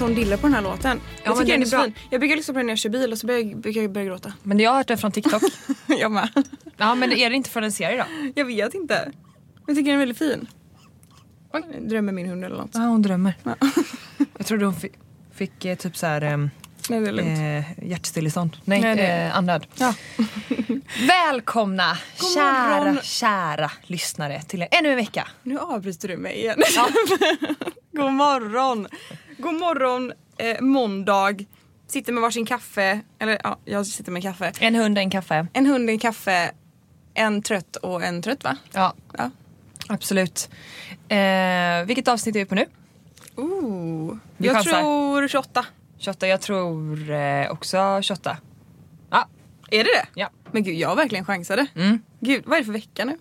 sån dille på den här låten. jag men tycker den den är bra. fin. Jag brukar lyssna på den när jag kör bil och så jag, brukar jag börja gråta. Men jag har hört det från TikTok. jag med. ja men är det inte från en serie då? Jag vet inte. Jag tycker den är väldigt fin. Oj, drömmer min hund eller något. Ja hon drömmer. jag trodde hon fick, fick eh, typ så här ehm, Nej, det är lugnt. eh, hjärtstillestånd. Nej, Nej, det- eh, andnöd. Ja. Välkomna God kära, morgon. kära lyssnare till ännu en vecka. Nu avbryter du mig igen. God morgon! God morgon, eh, måndag. Sitter med varsin kaffe. Eller ja, jag sitter med kaffe. En hund, en kaffe. En hund, en kaffe. En trött och en trött va? Ja, Ja. absolut. Eh, vilket avsnitt är vi på nu? Ooh. Jag chansar. tror 28. 28, jag tror eh, också 28. Ja, Är det det? ja. Men gud, jag verkligen chansade. Mm. Gud, vad är det för vecka nu?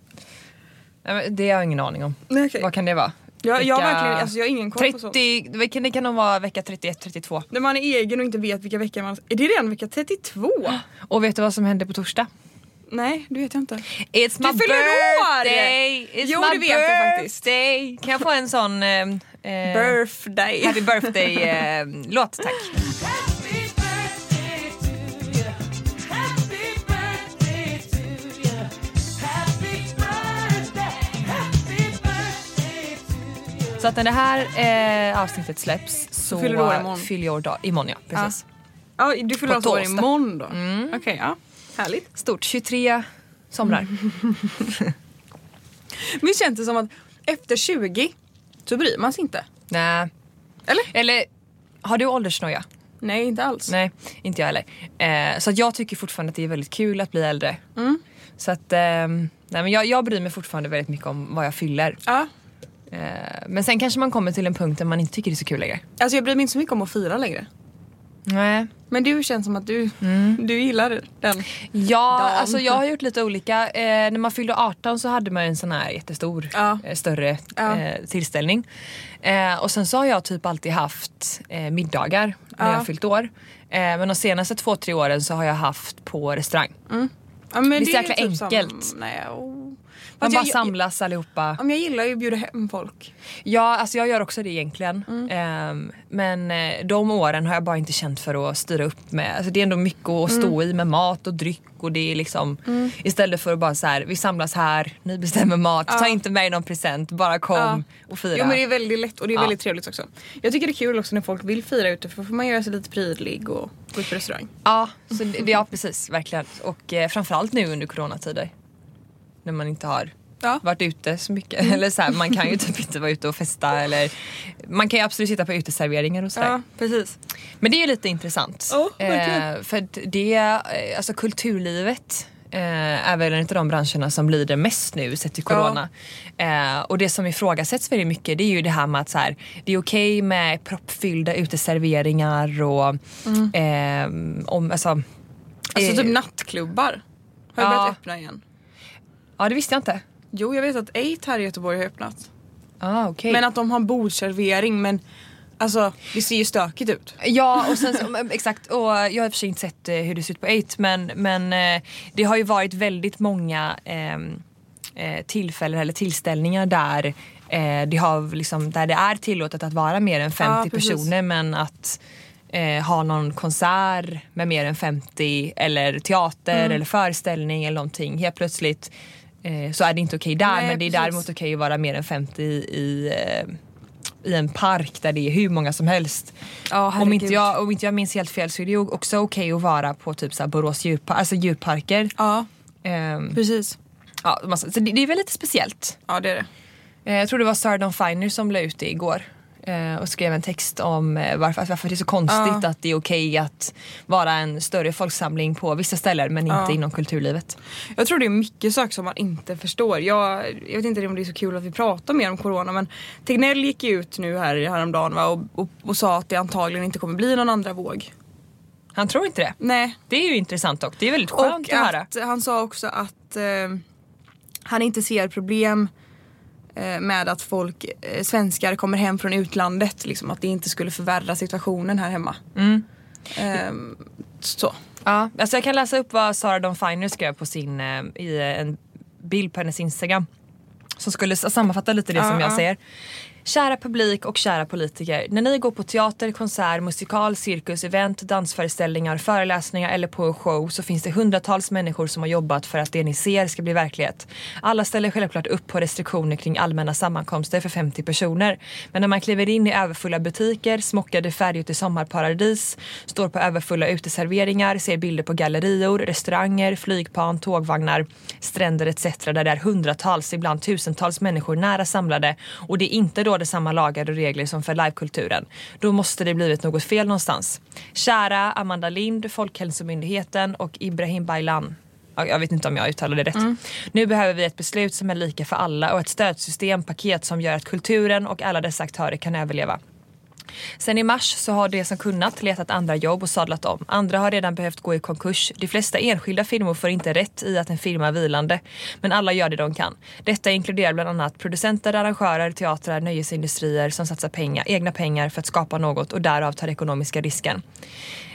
Nej, men Det har jag ingen aning om. Nej, okej. Vad kan det vara? Jag, jag, har verkligen, alltså jag har ingen koll på sånt. 30, det kan, det kan nog vara vecka 31, 32. När man är egen och inte vet vilka veckor man... Är det redan vecka 32? Och vet du vad som hände på torsdag? Nej, det vet jag inte. It's Du fyller år! birthday! It's Jo, my det vet jag faktiskt. birthday. Kan jag få en sån eh, eh, Birthday. happy birthday eh, tack? Så att när det här eh, avsnittet släpps så fyller du år imorgon. fyller jag år dag, imorgon. Ja, precis. Ja, du fyller alltså år imorgon då? Okej, ja. Härligt. Stort, 23 somrar. Men känns det som att efter 20 så bryr man sig inte? Nej. Eller? Eller har du åldersnoja? Nej, inte alls. Nej, inte jag heller. Eh, så att jag tycker fortfarande att det är väldigt kul att bli äldre. Mm. Så att ehm, nej, men jag, jag bryr mig fortfarande väldigt mycket om vad jag fyller. Ja. Eh, men sen kanske man kommer till en punkt där man inte tycker det är så kul längre. Alltså jag bryr mig inte så mycket om att fira längre. Nej. Men du känns som att du, du gillar den. Ja, Dan. alltså jag har gjort lite olika. Eh, när man fyllde 18 så hade man en sån här jättestor, Ja. eh, större Ja. eh, tillställning. Eh, och sen så har jag typ alltid haft eh, middagar när Ja. jag har fyllt år. Men de senaste två, tre åren så har jag haft på restaurang. Ja, men Det är så jäkla typ som- enkelt. nej, oh. Man bara jag, samlas allihopa. jag, jag gillar ju att bjuda hem folk. Ja, alltså jag gör också det egentligen. Mm. Ehm, men eh, de åren har jag bara inte känt för att styra upp med. Alltså det är ändå mycket att Mm. stå i med mat och dryck och det är liksom istället för att bara så här, vi samlas här, ni bestämmer mat, ta inte med någon present, bara kom Ja. och fira. Jo men det är väldigt lätt och det är Ja. väldigt trevligt också. Jag tycker det är kul också när folk vill fira ute för då får man göra sig lite prydlig och gå ut på restaurang. Ja, så det, det, ja precis, verkligen. Och eh, framförallt nu under coronatider. När man inte har Ja. varit ute så mycket. Eller så här, man kan ju typ inte vara ute och festa eller man kan ju absolut sitta på uteserveringar och sådär. Ja, precis. Men det är ju lite intressant. Ja, verkligen. eh, för det, eh, alltså kulturlivet eh, är väl en av de branscherna som lider mest nu sett till corona. Eh, och det som ifrågasätts väldigt mycket det är ju det här med att så här, det är okej med proppfyllda uteserveringar och eh, om, alltså, Mm. Alltså eh, typ nattklubbar har Ja. börjat öppna igen. Ja det visste jag inte. Jo jag vet att 8 här i Göteborg har öppnat. Ah, okay. Men att de har bordservering men alltså det ser ju stökigt ut. Ja, och sen, så- exakt. Och jag har i och för sig inte sett eh, hur det ser ut på 8 men, men eh, det har ju varit väldigt många ehm, eh, tillfällen eller tillställningar där, eh, det har liksom, där det är tillåtet att vara mer än 50 Ja, personer men att ha någon konsert med mer än 50 eller teater Mm. eller föreställning eller någonting. Helt plötsligt eh, så är det inte okej där Nej, men det är precis. däremot okej att vara mer än 50 i, eh, i en park där det är hur många som helst. Ja, om, inte jag, om inte jag minns helt fel så är det ju också okej att vara på typ så här Borås djurpa- alltså djurparker. Ja Ehm, precis. ja, så det, det är väl lite speciellt. Ja det är det. Eh, jag tror det var Sarah Dawn Finer som la ut det igår. Eh, Och skrev en text om eh, varför, varför det är så konstigt Ja. att det är okej att vara en större folksamling på vissa ställen men inte Ja. inom kulturlivet. Jag tror det är mycket saker som man inte förstår. Jag, jag vet inte om det är så kul att vi pratar mer om corona men Tegnell gick ju ut nu här häromdagen va, och, och, och sa att det antagligen inte kommer bli någon andra våg. Han tror inte det. Nej. Det är ju intressant och det är väldigt skönt Och att höra. att han sa också att eh, han inte ser problem med att folk, eh, svenskar kommer hem från utlandet. Liksom, att det inte skulle förvärra situationen här hemma. Mm. Ehm, så. Ja, alltså jag kan läsa upp vad Sarah Dawn Finer skrev på sin, eh, i en bild på hennes Instagram. Som skulle sammanfatta lite det Ja, som jag ja. säger. Kära publik och kära politiker. När ni går på teater, konsert, musikal, cirkus, event, dansföreställningar, föreläsningar eller på en show så finns det hundratals människor som har jobbat för att det ni ser ska bli verklighet. Alla ställer självklart upp på restriktioner kring allmänna sammankomster för 50 personer. Men när man kliver in i överfulla butiker, smockade färjor i sommarparadis, står på överfulla uteserveringar, ser bilder på gallerior, restauranger, flygplan, tågvagnar, stränder etc. där det är hundratals, ibland tusentals människor nära samlade och det är inte råder samma lagar och regler som för livekulturen. Då måste det blivit något fel någonstans. Kära Amanda Lind, Folkhälsomyndigheten och Ibrahim Baylan Ja, jag vet inte om jag uttalade det rätt. Nu behöver vi ett beslut som är lika för alla och ett stödsystem, paket som gör att kulturen och alla dessa aktörer kan överleva. Sen i mars så har de som kunnat letat andra jobb och sadlat om. Andra har redan behövt gå i konkurs. De flesta enskilda firmor får inte rätt i att en firma är vilande. Men alla gör det de kan. Detta inkluderar bland annat producenter, arrangörer, teatrar, nöjesindustrier som satsar pengar, egna pengar för att skapa något och därav tar ekonomiska risken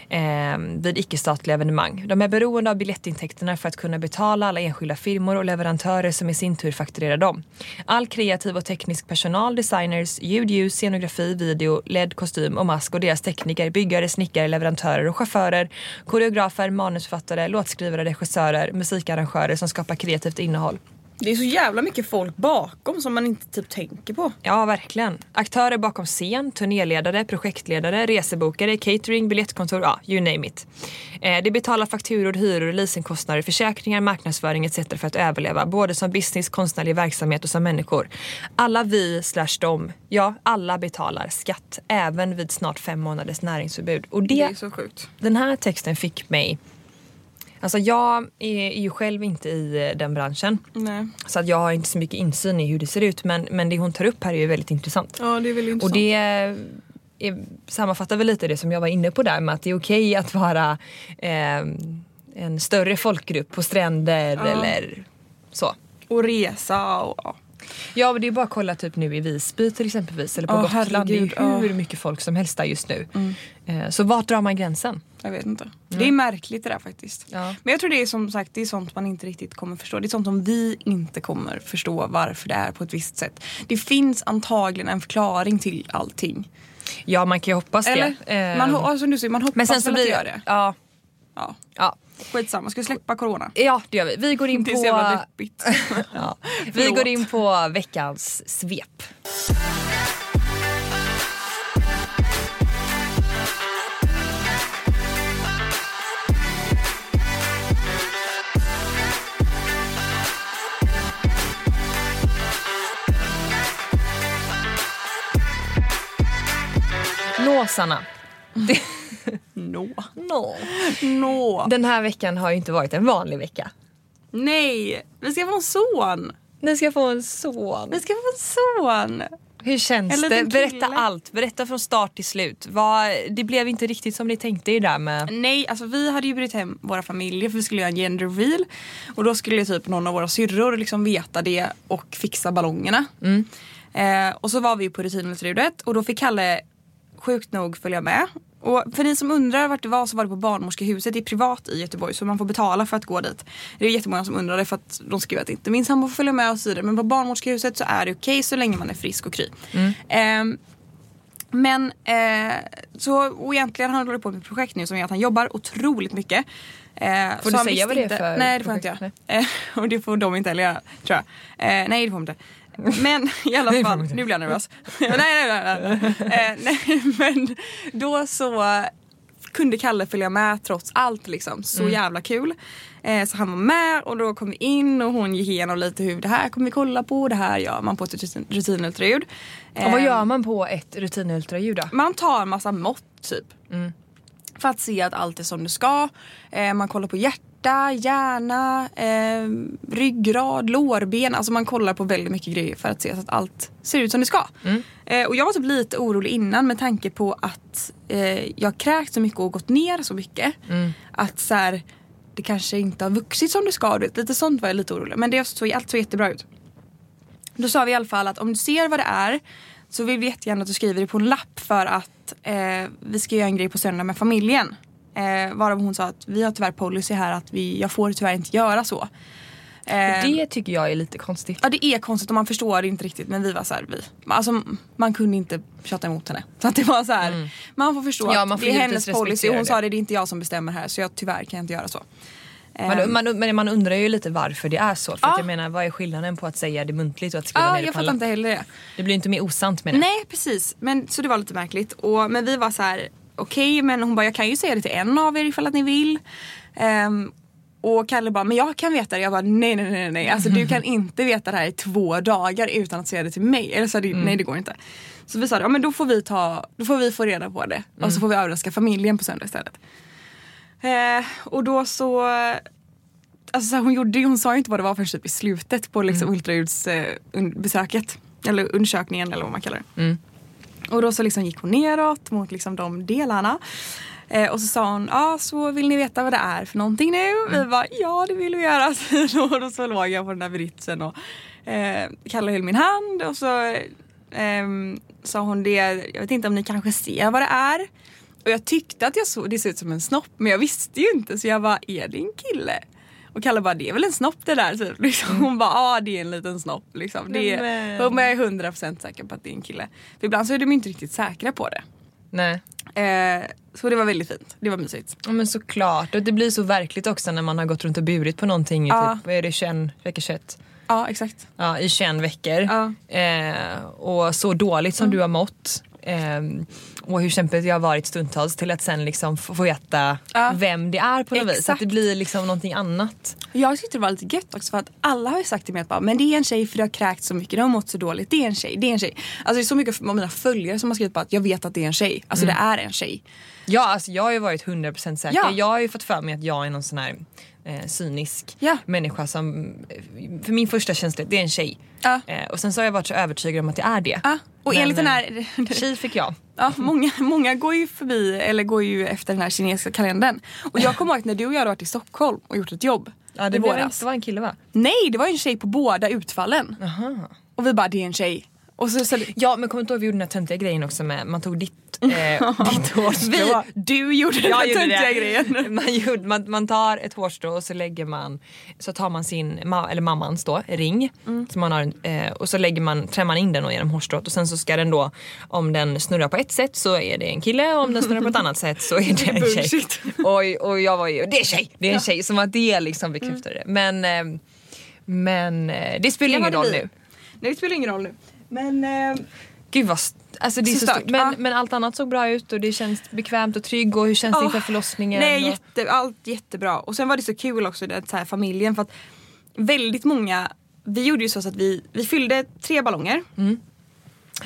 eh, vid icke-statliga evenemang. De är beroende av biljettintäkterna för att kunna betala alla enskilda firmor och leverantörer som i sin tur fakturerar dem. All kreativ och teknisk personal, designers, ljud, ljus, scenografi, video, LED, kostym och mask och deras tekniker, byggare, snickare, leverantörer och chaufförer, koreografer, manusförfattare, låtskrivare, regissörer, musikarrangörer som skapar kreativt innehåll. Det är så jävla mycket folk bakom som man inte typ tänker på. Ja, verkligen. Aktörer bakom scen, turnéledare, projektledare, resebokare, catering, biljettkontor, ja, you name it. Eh, de betalar fakturor, hyror, leasingkostnader, försäkringar, marknadsföring etc. för att överleva, både som business, konstnärlig verksamhet och som människor. Alla vi slash dem, ja, alla betalar skatt, även vid snart fem månaders näringsförbud. Och Det det, är så sjukt. den här texten fick mig Alltså jag är ju själv inte i eh, den branschen. Nej. Så att jag har inte så mycket insyn i hur det ser ut. Men, men det hon tar upp här är ju väldigt intressant. Ja det är väldigt Och intressant. det är, sammanfattar väl lite det som jag var inne på där med att det är okej att vara eh, en större folkgrupp på stränder Ja. eller så. Och resa och ja. Ja men det är bara att kolla typ nu i Visby till exempelvis eller på Ja, Gotland. herregud, det är hur ja. mycket folk som helst där just nu. Eh, så vart drar man gränsen? Jag vet inte. Det är märkligt det där faktiskt. Ja. Men jag tror det är som sagt det är sånt man inte riktigt kommer förstå. Det är sånt som vi inte kommer förstå varför det är på ett visst sätt. Det finns antagligen en förklaring till allting. Ja man kan ju hoppas Eller? det. Eh, Man, ho- ja, som du säger, man hoppas men sen så väl att det gör det. Ja, Ja. ja. Skitsamma, ska vi släppa corona? ja det gör vi. Vi går in Det är så jävla på... deppigt. Ja. Vi går in på veckans svep. Nå Sanna. Det, Nå. nå. Nå. Den här veckan har ju inte varit en vanlig vecka. Nej, vi ska få en son. Ni ska få en son. Vi ska få en son. Hur känns En det? Berätta allt. Berätta från start till slut. Vad, det blev inte riktigt som ni tänkte er där med... Nej, alltså vi hade ju bjudit hem våra familjer för vi skulle göra en gender reveal. Och då skulle typ någon av våra syrror liksom veta det och fixa ballongerna. Eh, och så var vi på rutinultraljudet och då fick Kalle sjukt nog följa med. Och för ni som undrar vart det var så var det på Barnmorskehuset. Det är privat i Göteborg så man får betala för att gå dit. Det är jättemånga som undrar det för att de skriver att inte min sambo får följa med och så vidare. Men på Barnmorskehuset så är det okej så länge man är frisk och kry. Ehm, men eh, så och egentligen har han hållit på med ett projekt nu som gör att han jobbar otroligt mycket. Eh, Får du säga vad det är inte- för Nej det får jag inte projekt? göra. Eh, och det får de inte heller göra tror jag. Eh, nej det får de inte. Men i alla fall, nu blir jag nervös. nej, nej, nej, nej. Eh, nej. Men då så kunde Kalle följa med trots allt liksom. Så Mm. jävla kul. Eh, så han var med och då kom vi in och hon gick igenom lite hur det här kommer vi kolla på. Det här gör man på ett rutin- rutinultraljud. Och vad Eh, gör man på ett rutinultraljud då? man tar en massa mått typ. Mm. För att se att allt är som det ska. Eh, man kollar på hjärta, hjärna, eh, ryggrad, lårben. Alltså man kollar på väldigt mycket grejer för att se så att allt ser ut som det ska. Mm. Eh, och jag var typ lite orolig innan med tanke på att eh, jag kräkt så mycket och gått ner så mycket. Mm. Att så här, det kanske inte har vuxit som det ska. Lite sånt var jag lite orolig. Men det såg, allt såg jättebra ut. Då sa vi i alla fall att om du ser vad det är så vill vi jättegärna att du skriver det på en lapp för att eh, vi ska göra en grej på söndag med familjen. Eh, varav hon sa att vi har tyvärr policy här att vi, jag får tyvärr inte göra så. Eh, Det tycker jag är lite konstigt. Ja det är konstigt och man förstår det inte riktigt men vi var så här, vi, alltså, man kunde inte tjata emot henne. Så att det var så här, man får förstå Ja, att man får det är hennes policy. Hon det. sa det, det är inte jag som bestämmer här så jag tyvärr kan jag inte göra så. Man, Ehm, man, men man undrar ju lite varför det är så. För Ja. att jag menar vad är skillnaden på att säga det muntligt och att skriva Ja ner det jag på fattar alla? inte heller det. Det blir inte mer osant med det. Nej precis, men, så det var lite märkligt. Och, men vi var så här: okej men hon bara jag kan ju säga det till en av er ifall att ni vill. Ehm, och Kalle bara, men jag kan veta det. Jag bara, nej nej nej nej. Alltså du kan inte veta det här i två dagar utan att säga det till mig. Eller så det, nej det går inte. Så vi sa, ja men då får vi ta, då får vi få reda på det. Och så får vi överraska familjen på söndag istället. Eh, och då så, alltså så här, hon, gjorde, hon sa ju inte vad det var förrän typ i slutet på liksom ultraljudsbesöket. eller undersökningen eller vad man kallar det. Mm. Och då så liksom gick hon neråt mot liksom de delarna. Eh, och så sa hon, ja så vill ni veta vad det är för någonting nu? Vi bara, ja det vill vi göra. och då så låg jag på den där britsen och eh, Kalle höll min hand och så ehm, sa hon det, jag vet inte om ni kanske ser vad det är. Och jag tyckte att jag såg, det såg ut som en snopp men jag visste ju inte så jag bara, är det en kille? Och Kalle bara, det är väl en snopp det där typ. Liksom. Hon bara, ja det är en liten snopp. Liksom. Det är, hon är 100% säker på att det är en kille. För ibland så är de inte riktigt säkra på det. Nej. Eh, så det var väldigt fint. Det var mysigt. Ja, men såklart. Och det blir så verkligt också när man har gått runt och burit på någonting i Ja. typ, vad är det, 21 veckor 21? Ja exakt. Ja, i 21 veckor. Ja. Eh, och så dåligt som du har mått. Eh, och hur kämpigt jag har varit stundtals till att sen liksom få veta Ja. vem det är på något vis. Så att Exakt. det blir liksom någonting annat. Jag tyckte det var lite gött också för att alla har ju sagt till mig att bara, men det är en tjej för det har kräkt så mycket, det har mått så dåligt. Det är en tjej, det är en tjej. Alltså det är så mycket av mina följare som har skrivit på att jag vet att det är en tjej. Alltså det är en tjej. Ja, alltså jag har ju varit 100% säker. Ja. Jag har ju fått för mig att jag är någon sån här eh, cynisk Ja. människa som... För min första känsla, det är en tjej. Ja. Eh, och sen så har jag varit så övertygad om att det är det. Ja. Och Men, enligt den eh, här Tjej fick jag. Ja, många, många går ju förbi, eller går ju efter den här kinesiska kalendern. Och jag kommer ihåg att när du och jag hade varit i Stockholm och gjort ett jobb Ja, i det, blev, våras. det var en kille va? Nej, det var en tjej på båda utfallen. Aha. Och vi bara, det är en tjej. Och så, så Ja men kommer du inte ihåg vi gjorde den här töntiga grejen också med, man tog ditt, eh, ditt hårstrå. vi, du gjorde den här töntiga grejen. Man, gjorde, man, man tar ett hårstrå och så lägger man, så tar man sin, eller mammans då, ring. Mm. Så man har, en, eh, och så lägger man, trär man in den genom hårstrået och sen så ska den då, om den snurrar på ett sätt så är det en kille och om den snurrar på ett annat sätt så är det en tjej. Och, och jag var ju, det är tjej, det är en tjej. Som att det liksom bekräftade det. Men, eh, men eh, det spelar ingen roll vi. nu. Nej, det spelar ingen roll nu. Men eh, Gud vad alltså det är Så så stört, stort. Men, ja. men allt annat såg bra ut och det känns bekvämt och trygg och hur känns det Ja. inför förlossningen? nej, och... jätte, allt jättebra. Och sen var det så kul också det så här, familjen för att väldigt många vi gjorde ju så att vi, vi fyllde tre ballonger.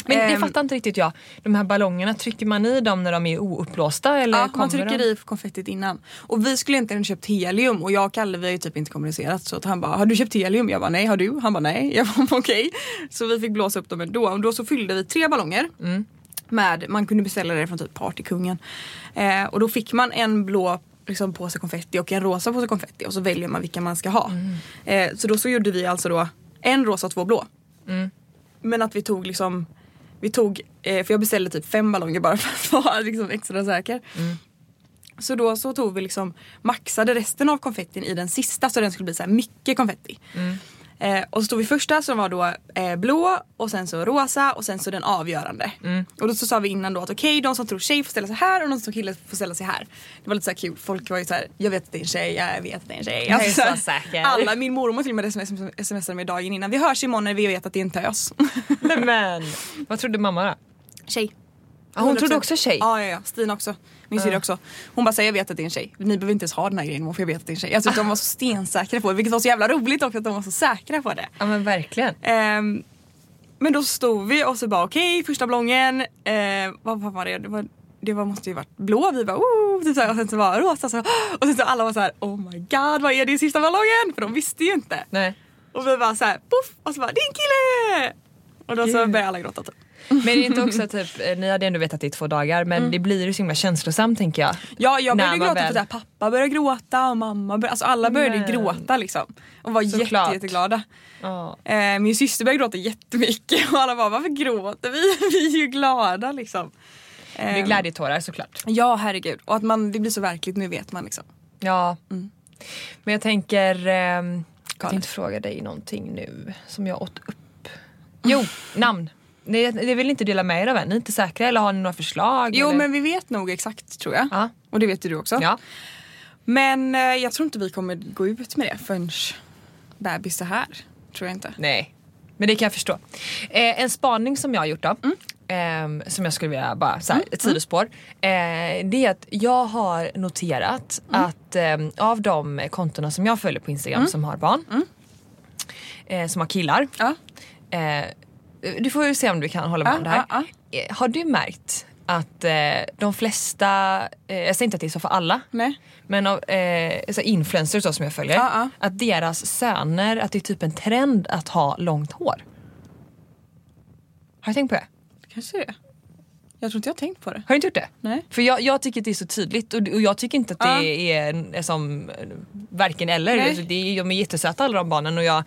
Men det Ehm. fattar inte riktigt jag. De här ballongerna, trycker man i dem när de är ouppblåsta eller Ja, man trycker de? i konfettit innan. Och vi skulle inte ens köpt helium och jag och Kalle vi har ju typ inte kommunicerat så att han bara har du köpt helium? Jag bara nej, har du? Han bara nej. Jag bara okej. Så vi fick blåsa upp dem ändå. Och då så fyllde vi tre ballonger. Med, man kunde beställa det från typ Partykungen. Eh, och då fick man en blå liksom, påse konfetti och en rosa påse konfetti och så väljer man vilka man ska ha. Eh, så då så gjorde vi alltså då en rosa och två blå. Men att vi tog liksom vi tog, eh, för jag beställde typ fem ballonger bara för att vara liksom extra säker. Så då så tog vi liksom maxade resten av konfettin i den sista så den skulle bli så här mycket konfetti. Eh, och så tog vi första som var då eh, blå och sen så rosa och sen så den avgörande. Och då så sa vi innan då att okej de som tror tjej får ställa sig här och de som tror kille får ställa sig här. Det var lite så kul, folk var ju så här, jag vet att det är en tjej, jag vet att det är en tjej. Jag är Alltså, så säker. Alla, min mormor till och med sms- smsade mig dagen innan. Vi hörs imorgon när vi vet att det är en tös. Men vad trodde mamma då? Tjej. Ja, hon trodde också tjej? Ja, ja, ja. Stina också. Min syrra också. Hon bara säger jag vet att det är en tjej. Ni behöver inte ens ha den här grejen för jag vet att det är en tjej. Alltså, de var så stensäkra på det vilket var så jävla roligt också att de var så säkra på det. Ja men verkligen. Ehm, men då stod vi och så bara okej första ballongen. Eh, vad, vad var det? Det, var, det var, måste ju varit blå. Vi bara oh, typ och sen så var rosa. Så, och sen så alla var så här oh my god vad är det i sista ballongen? För de visste ju inte. Nej. Och vi bara så här poff och så bara det är en kille! Och då så började alla gråta typ. Men det är inte också typ, eh, ni hade ändå vetat det i två dagar men det blir ju så himla känslosamt tänker jag. Ja jag började gråta väl- för att pappa började gråta och mamma började, alltså alla började Men. gråta liksom. Och var jätte, jätteglada. Ja. Eh, min syster började gråta jättemycket och alla bara varför gråter vi? Vi är ju glada liksom. Det är Eh, glädjetårar såklart. Ja herregud och att man, det blir så verkligt nu vet man liksom. Ja. Men jag tänker, eh, Jag tänkte fråga dig någonting nu som jag åt upp. Jo, namn. Ni, ni vill inte dela med er av än? Ni är inte säkra eller har ni några förslag? Jo eller? men vi vet nog exakt tror jag. Ja. Och det vet ju du också. Ja. Men eh, jag tror inte vi kommer gå ut med det förrän bebis är här. Tror jag inte. Nej, men det kan jag förstå. Eh, en spaning som jag har gjort då. ehm, som jag skulle vilja bara, såhär, ett sidospår. Eh, det är att jag har noterat att ehm, av de kontona som jag följer på Instagram som har barn. Eh, som har killar. Ja. Du får ju se om du kan hålla med om det här. ja, Eh, Har du märkt att eh, de flesta, eh, jag säger inte att det är så för alla, Nej. men av eh, så influencers då som jag följer, att deras söner, att det är typ en trend att ha långt hår. Har du tänkt på det? Kanske det. Jag tror inte jag har tänkt på det. Har du inte gjort det? Nej. För jag, jag tycker att det är så tydligt och, och jag tycker inte att det är, är som varken eller. Nej. Alltså, det de är jättesöta alla de barnen och jag, eh,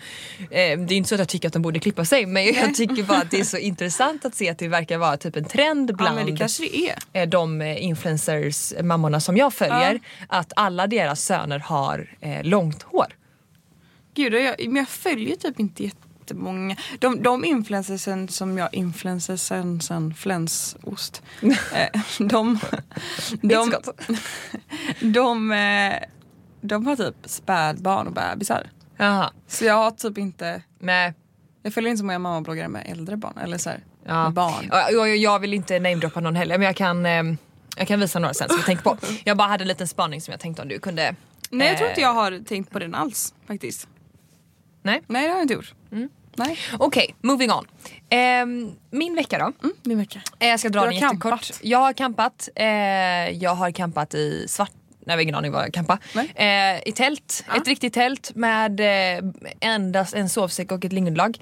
det är inte så att jag tycker att de borde klippa sig men jag tycker bara att det är så intressant att se att det verkar vara typ en trend Ja bland men det det är. eh, de eh, influencers, eh, mammorna som jag följer, att alla deras söner har eh, långt hår. Gud, jag, men jag följer typ inte jättemånga. De, de influencersen som jag, influencersen sen flänsost. de, de, de, eh, de har typ spädbarn och bebisar. Jaha. Så jag har typ inte, Nej. jag följer inte så många mammabloggare med äldre barn. Eller så här, Ja. barn. Ja, Jag, jag vill inte namedroppa någon heller men jag kan, eh, jag kan visa några sen som jag tänker på. Jag bara hade en liten spaning som jag tänkte om du kunde... Nej jag tror eh, inte jag har tänkt på den alls faktiskt. Nej. Nej det har jag inte gjort. Mm. Nej. Okej, moving on. Ehm, min vecka då? Mm, din vecka. Eh, Jag ska dra Du den har jättekort. campat. Jag har campat. Eh, jag har campat i svart Nej, ingen aning jag campar. Nej. Eh, I tält, ett riktigt tält med eh, endast en sovsäck och ett lingonlag.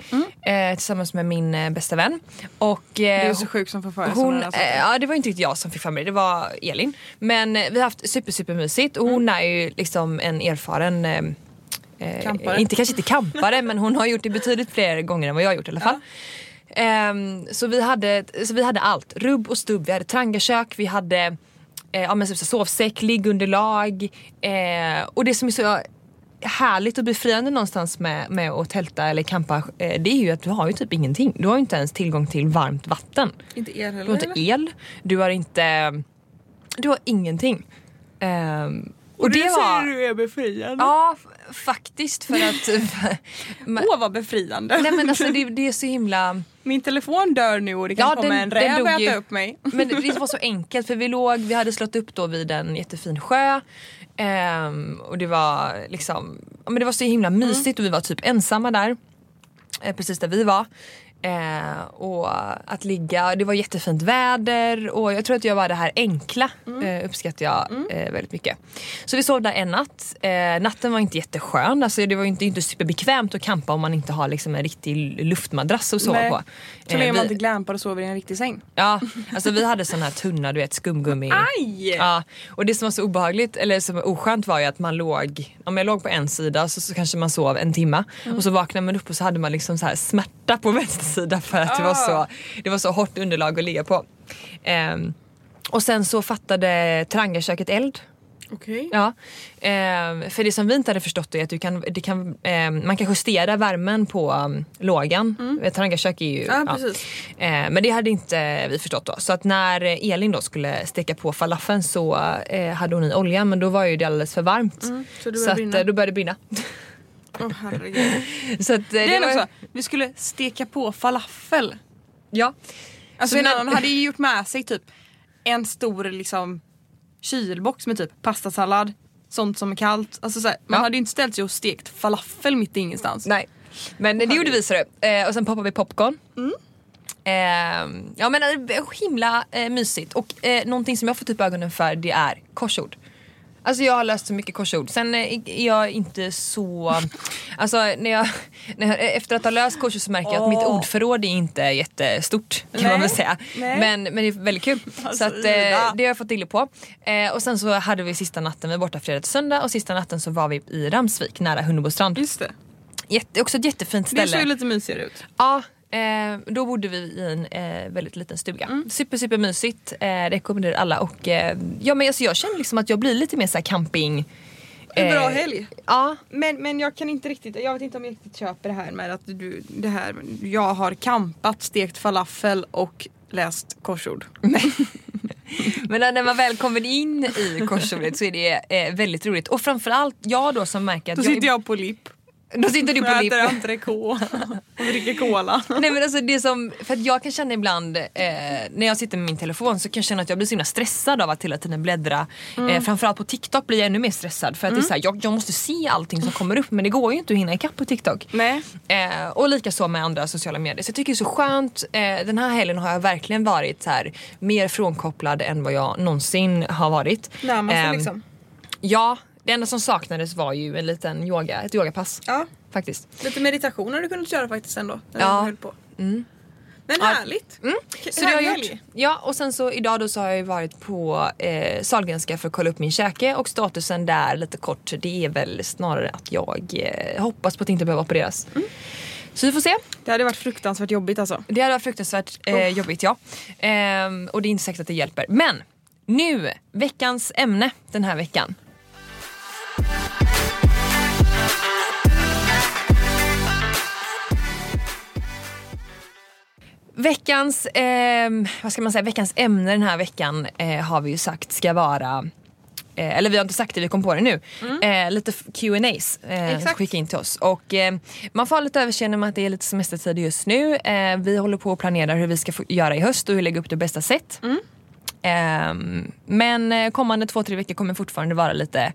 Eh, tillsammans med min eh, bästa vän. Och, eh, är så sjuk som får för hon, eh, ja, det var inte riktigt jag som fick för mig det, det var Elin. Men vi har haft super super mysigt och hon är ju liksom en erfaren Campare. Inte kanske inte kampare men hon har gjort det betydligt fler gånger än vad jag har gjort i alla fall. Ehm, så, vi hade, så vi hade allt, rubb och stubb. Vi hade trangiakök, vi hade eh, ja, men så, så, sovsäck, liggunderlag. Eh, och det som är så härligt och befriande någonstans med, med att tälta eller campa eh, det är ju att du har ju typ ingenting. Du har ju inte ens tillgång till varmt vatten. Inte er Du har heller inte el, du har inte... Du har ingenting. Ehm, och det, var... du är befriande. Ja, faktiskt för att... Åh vad befriande. Nej men alltså det, det är så himla... Min telefon dör nu och det kan Ja, komma den- en räv och äta ju. upp mig. Men det, det var så enkelt för vi låg, vi hade slått upp då vid en jättefin sjö. Ehm, och det var liksom, men det var så himla mysigt och vi var typ ensamma där. Eh, precis där vi var. Eh, och att ligga, det var jättefint väder och jag tror att jag var det här enkla eh, uppskattar jag eh, väldigt mycket. Så vi sov där en natt. Eh, natten var inte jätteskön, alltså det var inte, inte superbekvämt att campa om man inte har liksom en riktig luftmadrass att sova Nej. på. Så länge Eh, man inte glampar och sover i en riktig säng. Ja, alltså vi hade sån här tunna du vet skumgummi. Aj! Ja, och det som var så obehagligt, eller som var oskönt var ju att man låg, om jag låg på en sida så, så kanske man sov en timma och så vaknade man upp och så hade man liksom så här smärta på vänster sida för att det, var så, det var så hårt underlag att ligga på. Ehm, och sen så fattade Trangaköket eld. Okej. Ja, ehm, för det som vi inte hade förstått är att du kan, det kan, ehm, man kan justera värmen på um, lågan. Mm. Trangiakök är ju... Ja, precis. Eh, men det hade inte vi förstått då. Så att när eh, Elin då skulle steka på falafeln så eh, hade hon i olja men då var ju det alldeles för varmt. Mm, så så att, eh, då började det brinna. Åh herregud. så att, eh, Det är var, också, vi skulle steka på falafel. Ja. Alltså Så en annan hade ju gjort med sig typ en stor liksom kylbox med typ pastasallad, sånt som är kallt. Alltså så här, man Ja. hade ju inte ställt sig och stekt falafel mitt i ingenstans. Nej. Men det gjorde vi så. Eh, och sen poppade vi popcorn. Mm. Eh, ja men eh, himla eh, mysigt. Och eh, någonting som jag fått upp ögonen för det är korsord. Alltså jag har läst så mycket korsord. Sen eh, är jag inte så... Alltså när jag, när jag, efter att ha läst korsord så märker jag att mitt ordförråd är inte jättestort kan man Nej, väl säga. nej. Men, men det är väldigt kul. Alltså, så att, eh, det har jag fått till på. Eh, och sen så hade vi sista natten, vi var borta fredag till söndag och sista natten så var vi i Ramsvik nära Hunnebostrand. Just det. Jätte, också ett jättefint Det ställe. såg ju lite mysigare ut. Ja, eh, då bodde vi i en eh, väldigt liten stuga. Super super mysigt, eh, rekommenderar alla och eh, ja, men alltså, jag känner liksom att jag blir lite mer så här camping En bra Eh, helg. Ja, Men, men jag kan inte riktigt, jag vet inte om jag riktigt köper det här med att du, det här, jag har kampat, stekt falafel och läst korsord. men när man väl kommer in i korsordet så är det eh, väldigt roligt. Och framförallt jag då som märker att Då sitter jag på lipp. Då sitter du på lipp. äter entrecote och dricker cola. Nej men alltså det som, för att jag kan känna ibland eh, när jag sitter med min telefon så kan jag känna att jag blir så himla stressad av att hela tiden bläddra. Eh, framförallt på TikTok blir jag ännu mer stressad för att det är så här, jag, jag måste se allting som kommer upp men det går ju inte att hinna ikapp på TikTok. Nej. Eh, och lika så med andra sociala medier. Så jag tycker det är så skönt. Eh, den här helgen har jag verkligen varit så här, mer frånkopplad än vad jag någonsin har varit. Närmar sig Ehm, liksom. Ja, det enda som saknades var ju en liten yoga, ett yogapass. Ja. Faktiskt. Lite meditation har du kunnat göra faktiskt ändå. När Ja. höll på. Men Ja. härligt. Mm. Så det har gjort. Ja och sen så idag då så har jag ju varit på eh, Sahlgrenska för att kolla upp min käke och statusen där lite kort det är väl snarare att jag eh, hoppas på att inte behöva opereras. Så vi får se. Det hade varit fruktansvärt jobbigt alltså. Det hade varit fruktansvärt eh, jobbigt ja. Ehm, och det är inte säkert att det hjälper. Men nu, veckans ämne den här veckan. Veckans, ehm, vad ska man säga, veckans ämne den här veckan eh, har vi ju sagt ska vara Eh, eller vi har inte sagt det, vi kom på det nu. Eh, lite Q&As eh, skicka in till oss. Och, eh, man får ha lite överseende med att det är lite semestertid just nu. Eh, vi håller på att planera hur vi ska göra i höst och hur lägga upp det bästa sätt. Ehm, men eh, kommande två, tre veckor kommer fortfarande vara lite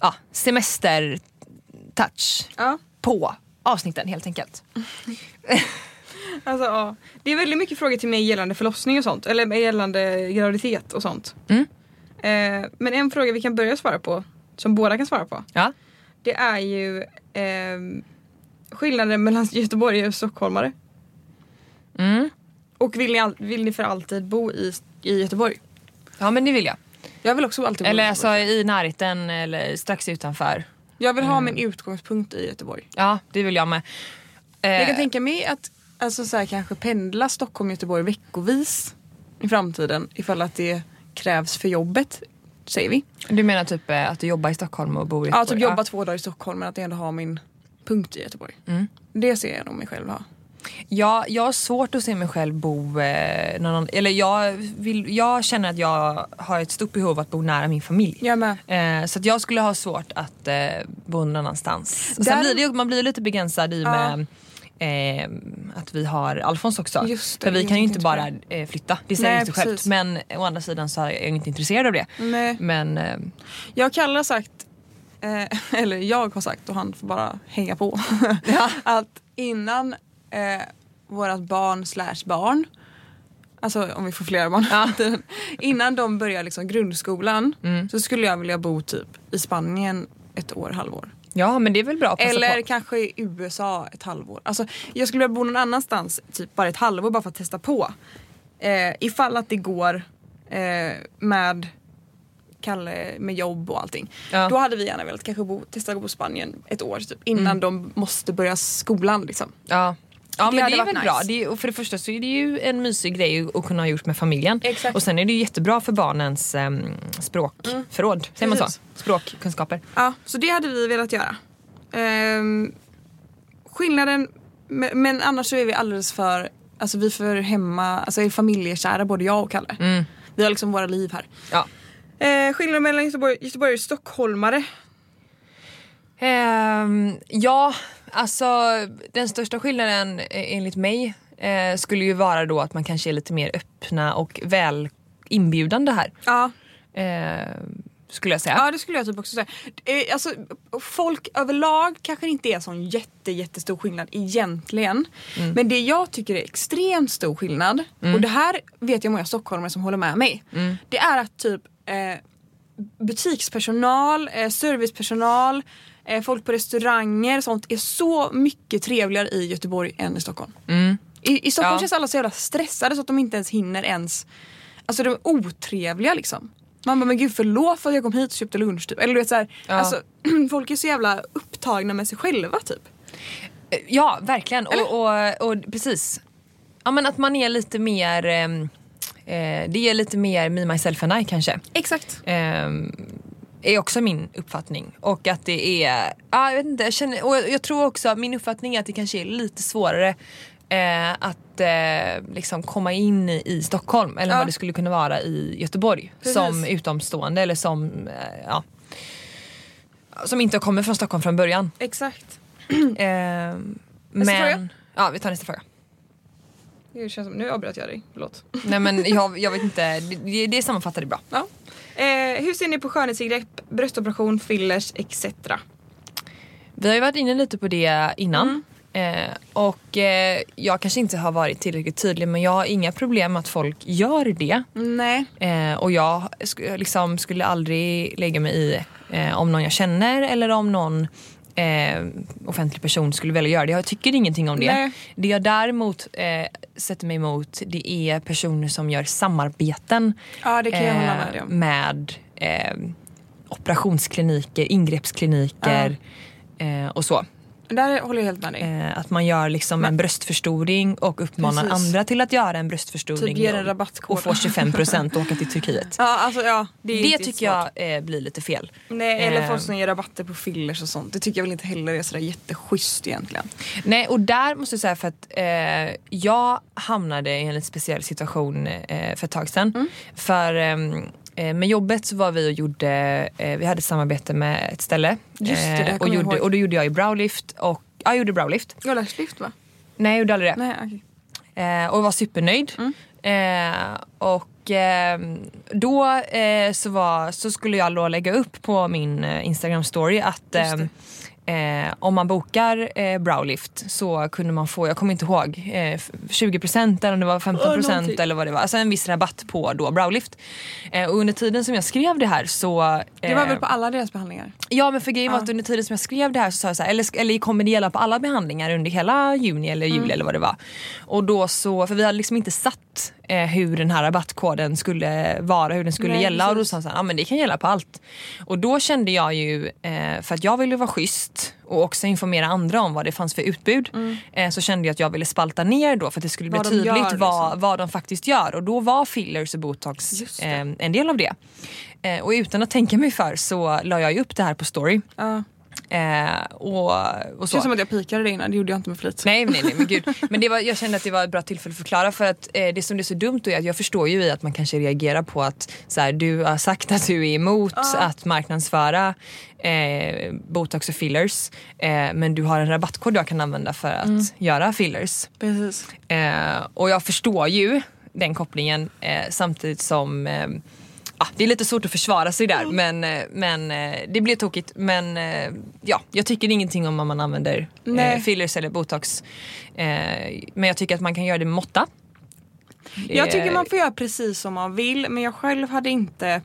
ja, semester-touch Ja. på avsnitten helt enkelt. Alltså, ja. Det är väldigt mycket frågor till mig gällande förlossning och sånt. Eller gällande graviditet och sånt. Mm. Eh, men en fråga vi kan börja svara på, som båda kan svara på. Ja. Det är ju eh, skillnaden mellan göteborgare och stockholmare. Mm. Och vill ni, vill ni för alltid bo i, i Göteborg? ja men det vill jag. Jag vill också alltid bo Eller i alltså Göteborg. i närheten eller strax utanför. Jag vill Mm. ha min utgångspunkt i Göteborg. Ja det vill jag med. Eh, Jag kan tänka mig att alltså, så här, kanske pendla Stockholm-Göteborg veckovis i framtiden ifall att det krävs för jobbet, säger vi. Du menar typ eh, att du jobbar i Stockholm och bor i Ja, Göteborg? typ jobba två dagar i Stockholm men att jag ändå har min punkt i Göteborg. Mm. Det ser jag nog mig själv ha. Ja, jag har svårt att se mig själv bo eh, någon eller jag, vill, jag känner att jag har ett stort behov av att bo nära min familj. Jag med. Eh, så att jag skulle ha svårt att eh, bo någon annanstans. Sen Där- blir det, man blir lite begränsad i och Ja. med eh, att vi har Alfons också. Det, För vi kan ju inte bara eh, flytta, det säger Nej, sig självt. precis. Men å andra sidan så är jag inte intresserad av det. Nej. Men eh, Jag och Kalle har sagt, eh, eller jag har sagt och han får bara hänga på. att innan eh, vårat barn slash barn, alltså om vi får flera barn Ja. innan de börjar liksom grundskolan Mm. så skulle jag vilja bo typ i Spanien ett år, halvår. Ja men det är väl bra att passa Eller på. kanske i USA ett halvår. Alltså, jag skulle vilja bo någon annanstans typ bara ett halvår bara för att testa på. Eh, ifall att det går eh, med Kalle med jobb och allting. Ja. Då hade vi gärna velat kanske bo, testa att bo i Spanien ett år typ, innan Mm. de måste börja skolan. Liksom. Ja. Ja Det men det är väl nice. bra. Det är, och för det första så är det ju en mysig grej att kunna ha gjort med familjen. Exakt. Och sen är det ju jättebra för barnens um, språkförråd. Säger man så? Språkkunskaper. Ja, så det hade vi velat göra. Ehm, skillnaden, men, annars så är vi alldeles för, alltså vi är för hemma, alltså är familjekära både jag och Kalle. Mm. Vi har liksom våra liv här. Ja. Eh, skillnaden mellan Göteborg, Göteborg och stockholmare. Ehm, ja, alltså den största skillnaden eh, enligt mig eh, skulle ju vara då att man kanske är lite mer öppna och väl inbjudande här. Ja. Eh, skulle jag säga. ja, det skulle jag typ också säga. Eh, alltså, folk överlag kanske inte är sån jätte, jättestor skillnad egentligen. Men det jag tycker är extremt stor skillnad, och det här vet jag många stockholmare som håller med mig. Det är att typ eh, butikspersonal, eh, servicepersonal, folk på restauranger sånt är så mycket trevligare i Göteborg än i Stockholm. Mm. I, I Stockholm Ja. känns alla så jävla stressade så att de inte ens hinner ens Alltså de är otrevliga liksom. Man bara, men gud förlåt för att jag kom hit och köpte lunch typ. Eller du vet såhär, Ja. alltså, folk är så jävla upptagna med sig själva typ. Eh, Ja, verkligen. Och, och, och precis. Ja, men att man är lite mer... ehm, Eh, det är lite mer me, myself and I kanske. Exakt. Ehm, är också min uppfattning. Och att det är, ja jag vet inte, jag, känner, och jag, jag tror också, min uppfattning är att det kanske är lite svårare eh, att eh, liksom komma in i, i Stockholm eller Ja. vad det skulle kunna vara i Göteborg Precis. som utomstående eller som, eh, ja, som inte kommer från Stockholm från början. Exakt. Eh, men, fråga? Ja, vi tar nästa fråga. Det känns som, nu avbröt jag dig, förlåt. Nej men jag, jag vet inte, det, det sammanfattar det bra. Ja. Eh, hur ser ni på skönhetsingrepp, bröstoperation, fillers etc? Vi har ju varit inne lite på det innan. Mm. Eh, och eh, jag kanske inte har varit tillräckligt tydlig men jag har inga problem med att folk gör det. Nej. Eh, och jag sk- liksom skulle aldrig lägga mig i eh, om någon jag känner eller om någon eh, offentlig person skulle välja göra det. Jag tycker ingenting om det. Nej. Det jag däremot eh, sätter mig emot det är personer som gör samarbeten Ja eh, med eh, operationskliniker, ingreppskliniker eh, och så. Där håller jag helt med dig. Eh, att man gör liksom en bröstförstoring och uppmanar Precis. andra till att göra en bröstförstoring Typ en och- får 25% och åka till Turkiet. Ja alltså ja. Det, Det tycker jag eh, blir lite fel. Nej, eller Eh. folk som ger rabatter på fillers och sånt. Det tycker jag väl inte heller är sådär jätteschysst egentligen. Nej och där måste jag säga för att eh, jag hamnade i en lite speciell situation eh, för ett tag sedan. Mm. För ehm, eh, med jobbet så var vi och gjorde, eh, vi hade ett samarbete med ett ställe. Just det, här och, gjorde, och då gjorde jag i browlift och ja, jag gjorde browlift. Jag läste lyft va? Nej jag gjorde aldrig det. Nej. Eh, och var supernöjd. Mm. Eh, och eh, då eh, så, var, så skulle jag då lägga upp på min eh, Instagram story att eh, Eh, om man bokar eh, browlift så kunde man få, jag kommer inte ihåg, eh, f- 20% eller om det var 15% Ja, någonting. eller vad det var. Alltså en viss rabatt på då browlift. Eh, och under tiden som jag skrev det här så... Det var eh, väl på alla deras behandlingar? Ja men för grejen var att under tiden som jag skrev det här så sa jag så här, eller, eller kommer det gälla på alla behandlingar under hela juni eller juli eller vad det var. Och då så, för vi hade liksom inte satt eh, hur den här rabattkoden skulle vara, hur den skulle Nej, gälla och då precis. sa han så här, ja men det kan gälla på allt. Och då kände jag ju, eh, för att jag ville vara schysst och också informera andra om vad det fanns för utbud. Eh, så kände jag att jag ville spalta ner då för att det skulle bli Mm. Vad tydligt gör, vad, liksom. vad de faktiskt gör. Och då var fillers och botox eh, en del av det. Eh, och utan att tänka mig för så la jag ju upp det här på story. Ja. Eh, och, och Det känns som att jag pikade dig innan, det gjorde jag inte med flit. Nej, nej, nej men gud. Men det var, jag kände att det var ett bra tillfälle att förklara för att eh, det som det är så dumt då är att jag förstår ju i att man kanske reagerar på att så här, du har sagt att du är emot att marknadsföra eh, botox och fillers eh, men du har en rabattkod jag kan använda för att göra fillers. Precis. Eh, och jag förstår ju den kopplingen eh, samtidigt som ja, det är lite svårt att försvara sig där men, eh, men eh, det blir tokigt. Men eh, ja, jag tycker ingenting om om man använder eh, fillers eller botox. Eh, men jag tycker att man kan göra det med måtta. Det- Jag tycker man får göra precis som man vill men jag själv hade inte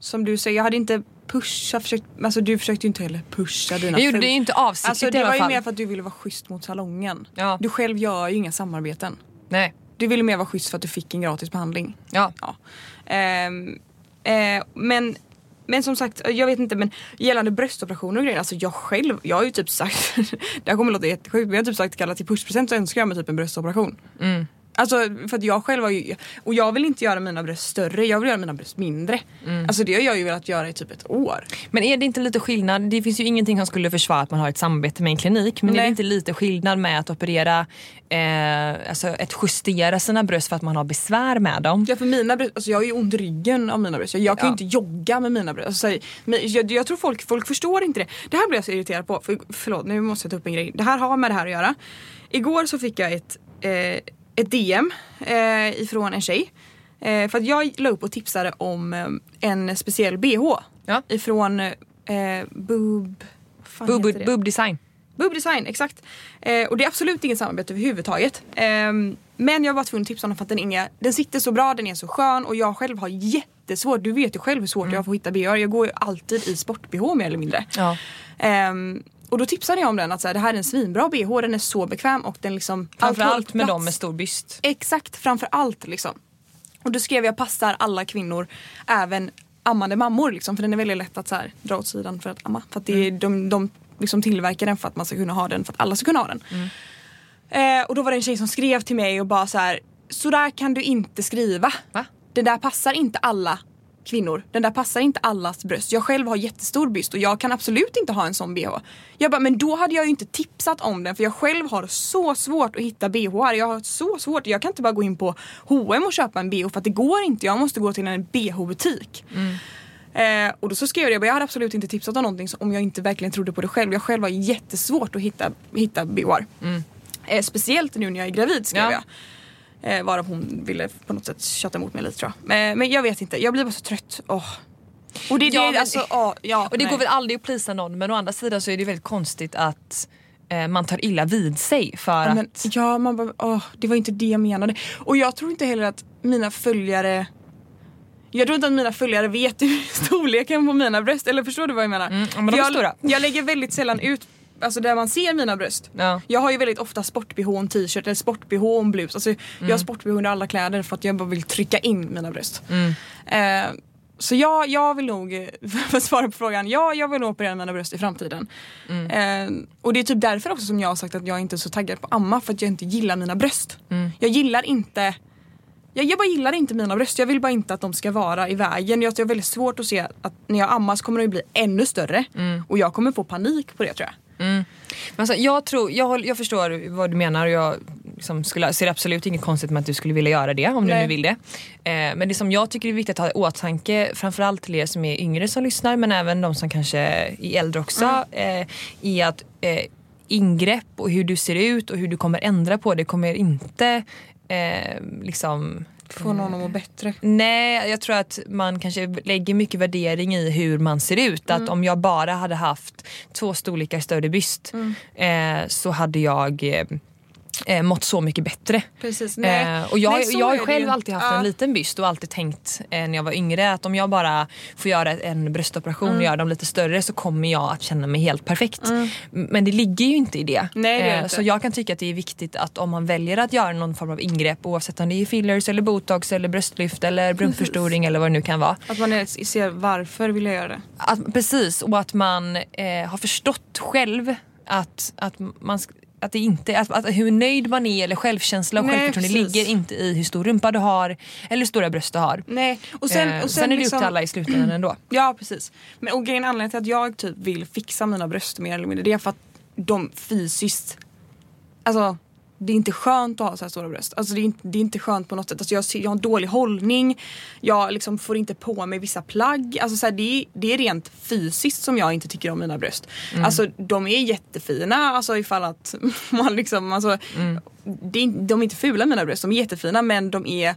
som du säger, jag hade inte pusha, försökt, alltså du försökte ju inte heller pusha dina Jag gjorde det ju inte avsiktligt Alltså det var ju mer för att du ville vara schysst mot salongen. Ja. Du själv gör ju inga samarbeten. Nej. Du ville mer vara schysst för att du fick en gratis behandling. Ja. Ja. Ehm, eh, men, men som sagt, jag vet inte men gällande bröstoperationer och grejer, alltså jag själv, jag har ju typ sagt, det här kommer låta jättesjukt men jag har typ sagt kallat till pushpresent så önskar jag mig typ en bröstoperation. Mm. Alltså för att jag själv har ju, och jag vill inte göra mina bröst större, jag vill göra mina bröst mindre. Mm. Alltså det har jag ju velat göra i typ ett år. Men är det inte lite skillnad? Det finns ju ingenting som skulle försvara att man har ett samarbete med en klinik. Men är Nej. det inte lite skillnad med att operera, eh, alltså att justera sina bröst för att man har besvär med dem? Ja för mina bröst, alltså jag har ju ont i ryggen av mina bröst. Jag, jag kan ju Ja. inte jogga med mina bröst. Alltså, men jag, jag tror folk, folk förstår inte det. Det här blir jag så irriterad på. För, förlåt nu måste jag ta upp en grej. Det här har med det här att göra. Igår så fick jag ett, eh, ett DM eh, ifrån en tjej. Eh, för att jag la upp och tipsade om eh, en speciell bh. Ja. Ifrån eh, Boob... Boob, boob design. Boob design, exakt. Eh, och det är absolut inget samarbete överhuvudtaget. Ehm, men jag var tvungen att tipsa om den för att den, inga- den sitter så bra, den är så skön och jag själv har jättesvårt, du vet ju själv hur svårt jag har för att hitta bh. Jag går ju alltid i sport-bh mer eller mindre. Ja. Och då tipsade jag om den att så här, det här är en svinbra bh, den är så bekväm och den liksom... Framförallt med dem med stor byst. Exakt, framför allt liksom. Och då skrev jag passar alla kvinnor, även ammande mammor liksom, för den är väldigt lätt att så här, dra åt sidan för att amma. För att det är, de, de liksom tillverkar den för att man ska kunna ha den, för att alla ska kunna ha den. Eh, och då var det en tjej som skrev till mig och bara så här, så där kan du inte skriva. Va? Det där passar inte alla kvinnor. Den där passar inte allas bröst. Jag själv har jättestor byst och jag kan absolut inte ha en sån bh. Jag bara, men då hade jag ju inte tipsat om den för jag själv har så svårt att hitta bh. Jag har så svårt, jag kan inte bara gå in på H&M och köpa en bh för att det går inte. Jag måste gå till en bh-butik. Eh, och då så skrev jag det, jag bara, jag hade absolut inte tipsat om någonting om jag inte verkligen trodde på det själv. Jag själv har jättesvårt att hitta, hitta bhar. Eh, speciellt nu när jag är gravid skrev Ja. jag. Eh, varav hon ville på något sätt köta emot mig lite tror jag. Eh, men jag vet inte, jag blir bara så trött. Åh. Och det, Ja, det alltså, åh, ja, Och det nej. går väl aldrig att plisa någon men å andra sidan så är det väldigt konstigt att eh, man tar illa vid sig för Ja, men, att... ja, man bara, åh, det var inte det jag menade. Och jag tror inte heller att mina följare jag tror inte att mina följare vet storleken på mina bröst. Eller förstår du vad jag menar? Mm, men jag, stora. jag lägger väldigt sällan ut Alltså där man ser mina bröst. Ja. Jag har ju väldigt ofta sport-bh och en t-shirt eller sport-bh och en blus. Alltså, Jag Mm. har sport-bh under alla kläder för att jag bara vill trycka in mina bröst. Mm. Eh, så ja, jag vill nog, för att svara på frågan, ja jag vill nog operera mina bröst i framtiden. Mm. Eh, och det är typ därför också som jag har sagt att jag inte är så taggad på amma för att jag inte gillar mina bröst. Mm. Jag gillar inte jag, jag bara gillar inte mina bröst, jag vill bara inte att de ska vara i vägen. Jag jag har väldigt svårt att se att när jag ammas kommer de bli ännu större. Mm. Och jag kommer få panik på det tror jag. Men alltså, jag, tror, jag, jag förstår vad du menar och jag liksom skulle, ser absolut inget konstigt med att du skulle vilja göra det om du Nej. nu vill det. Eh, men det som jag tycker är viktigt att ha i åtanke, framförallt till er som är yngre som lyssnar men även de som kanske är äldre också, Mm. eh, är att eh, ingrepp och hur du ser ut och hur du kommer ändra på det kommer inte eh, liksom Få någon att må bättre. Nej, jag tror att man kanske lägger mycket värdering i hur man ser ut. Mm. Att om jag bara hade haft två storlekar större byst Mm. eh, så hade jag eh, eh, mått så mycket bättre. Precis, Eh, och jag, Nej, jag har själv alltid haft Ja. en liten byst och alltid tänkt eh, när jag var yngre att om jag bara får göra en bröstoperation Mm. och göra dem lite större så kommer jag att känna mig helt perfekt. M- Men det ligger ju inte i det. Mm. Eh, Nej, det inte. så jag kan tycka att det är viktigt att om man väljer att göra någon form av ingrepp oavsett om det är fillers eller botox eller bröstlyft eller brunförstoring eller vad det nu kan vara. Att man ser varför vill jag göra det. Att, precis, och att man eh, har förstått själv att, att, man, att, det inte, att, att hur nöjd man är eller självkänsla och Nej, självförtroende precis. ligger inte i hur stor rumpa du har eller hur stora bröst du har. Nej. Och sen, eh, och sen, är det upp liksom- till alla i slutändan ändå. Ja precis. Men och grejen anledningen till att jag typ vill fixa mina bröst mer eller mindre det är för att de fysiskt Alltså det är inte skönt att ha så här stora bröst. Alltså det är inte, det är inte skönt på något sätt. Alltså jag, ser- jag har en dålig hållning. Jag liksom får inte på mig vissa plagg. Alltså så här, det, är, det är rent fysiskt som jag inte tycker om mina bröst. Alltså de är jättefina. Alltså ifall att man liksom alltså, det är, inte- De är inte fula mina bröst. De är jättefina men de är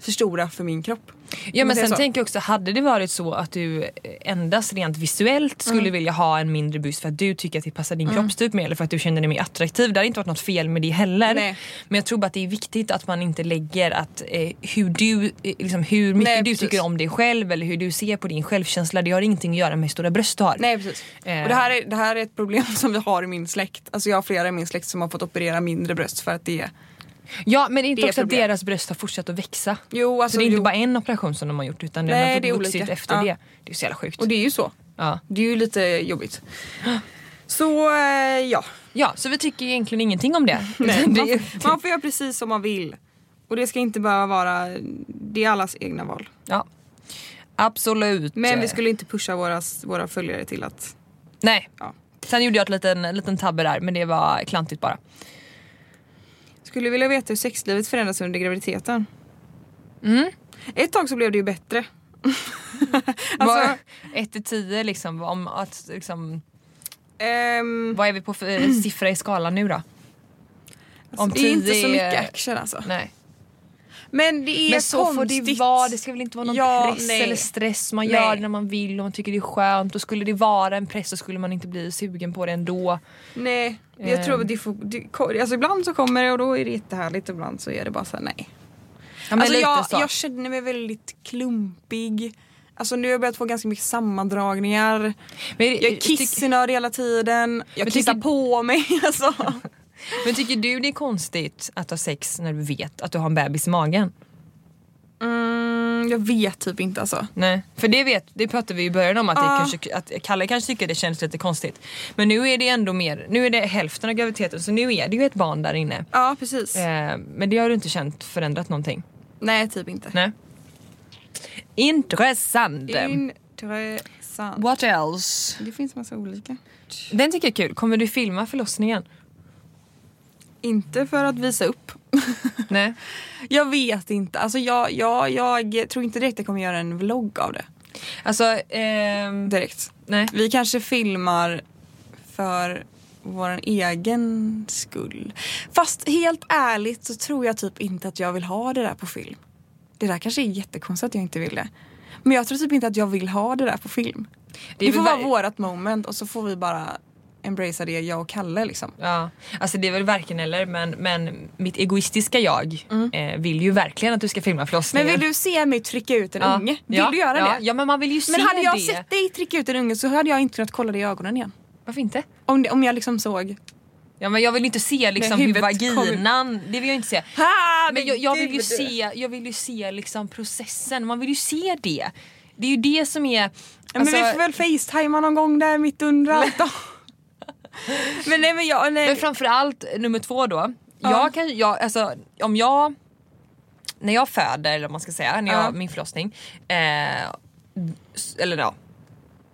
för stora för min kropp. Ja men säger sen så. tänker jag också, hade det varit så att du endast rent visuellt skulle Mm. vilja ha en mindre byst för att du tycker att det passar din kroppstyp mer eller för att du känner dig mer attraktiv. Det hade inte varit något fel med det heller. Nej. Men jag tror bara att det är viktigt att man inte lägger att eh, hur du, eh, liksom, hur mycket Nej, du precis. tycker om dig själv eller hur du ser på din självkänsla. Det har ingenting att göra med hur stora bröst du har. Nej precis. Eh. Och det, här är, det här är ett problem som vi har i min släkt. Alltså jag har flera i min släkt som har fått operera mindre bröst för att det Ja men det är inte Det också att deras bröst har fortsatt att växa. Jo alltså så det är inte jo. bara en operation som de har gjort utan den Nej, har är fått vuxit olika. efter Ja. det. Det är så jävla sjukt. Och det är ju så. Ja. Det är ju lite jobbigt. Så eh, ja. ja, så vi tycker egentligen ingenting om det. Nej, man, får, man får göra precis som man vill. Och det ska inte behöva vara, det är allas egna val. ja. Absolut. Men vi skulle inte pusha våra, våra följare till att, Nej. ja. Sen gjorde jag ett liten, liten tabbe där men det var klantigt bara. Skulle vilja veta hur sexlivet förändras under graviditeten. Mm. Ett tag så blev det ju bättre. Alltså, 1 till 10 liksom, om att, liksom, ehm, vad är vi på för eh, siffra i skalan nu då? alltså, om det är inte tio så mycket action alltså. Nej. Men det är Men så får konstigt. det vara, det ska väl inte vara någon Ja, press nej. eller stress. Man Nej. gör det när man vill och man tycker det är skönt. Och skulle det vara en press så skulle man inte bli sugen på det ändå. Nej, jag Ehm. tror att det får, det, alltså ibland så kommer det och då är det jättehärligt ibland så är det bara så här, nej. Ja, alltså jag, jag känner mig väldigt klumpig. Alltså nu har jag börjat få ganska mycket sammandragningar. Men Jag är kissnödig hela tiden. Jag kissar på mig. Alltså. Men tycker du det är konstigt att ha sex när du vet att du har en bebis i magen? Mm, jag vet typ inte alltså. Nej. För det, vet, det pratade vi i början om att, det Ja. kanske, att Kalle kanske tycker det känns lite konstigt. Men nu är det ändå mer, nu är det hälften av graviditeten så nu är det ju ett barn där inne. Ja precis. Eh, men det har du inte känt förändrat någonting? Nej typ inte. Nej. Intressant. Intressant. What else? Det finns massa olika. Den tycker jag är kul. Kommer du filma förlossningen? Inte för att visa upp. Nej. Jag vet inte. Alltså jag, jag, jag tror inte direkt jag kommer göra en vlogg av det. Alltså, ehm, Direkt. nej. Vi kanske filmar för vår egen skull. Fast helt ärligt så tror jag typ inte att jag vill ha det där på film. Det där kanske är jättekonstigt att jag inte vill det. Men jag tror typ inte att jag vill ha det där på film. Det Det, får vara ver- vårat moment och så får vi bara embracea det jag och Kalle liksom. Ja, alltså det är väl varken eller men, men mitt egoistiska jag eh, vill ju verkligen att du ska filma Men förlossningen. vill du se mig trycka ut en ja. unge? Vill ja, du göra ja, det? Ja men man vill ju se Men hade jag det. sett dig trycka ut en unge så hade jag inte kunnat kolla dig i ögonen igen. Varför inte? Om, det, om jag liksom såg... Ja men jag vill inte se liksom hur kommer- vaginan, det vill jag inte se. Ha, Men jag, jag, vill ju se, jag vill ju se liksom processen, man vill ju se det. Det är ju det som är... Ja, men alltså- vi får väl facetimea någon gång där mitt under allt då. men nej men jag, nej. Men framförallt nummer två då. Ja. Jag kan, jag, alltså, om jag, när jag föder eller vad man ska säga, när jag, Ja. min förlossning. Eh, eller ja.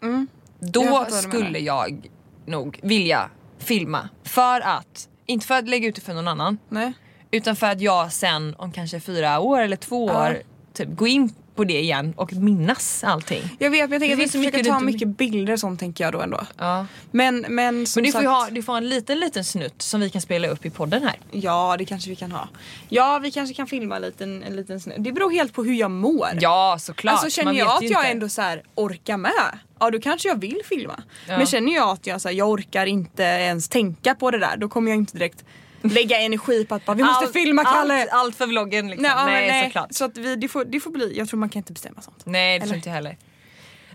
Mm. Jag Då du skulle jag nog vilja filma. För att, inte för att lägga ut det för någon annan. nej. Utan för att jag sen om kanske fyra år eller två Ja. år typ, gå in på det igen och minnas allting. Jag vet men jag tänker att vi ska försöka ta mycket bilder och sånt tänker jag då ändå. Ja. Men, men som Men du får, sagt, ha, du får ha en liten liten snutt som vi kan spela upp i podden här. Ja det kanske vi kan ha. Ja vi kanske kan filma en liten, en liten snö. Det beror helt på hur jag mår. Ja såklart. Alltså känner Man jag att jag inte. ändå så här orkar med, ja då kanske jag vill filma. Ja. Men känner jag att jag, så här, jag orkar inte ens tänka på det där, då kommer jag inte direkt lägga energi på att bara, vi måste Allt- filma Kalle. Allt, allt för vloggen liksom. Nej, nej, nej. såklart. Så att vi, det, får, det får bli, jag tror man kan inte bestämma sånt. Nej det tror inte jag heller.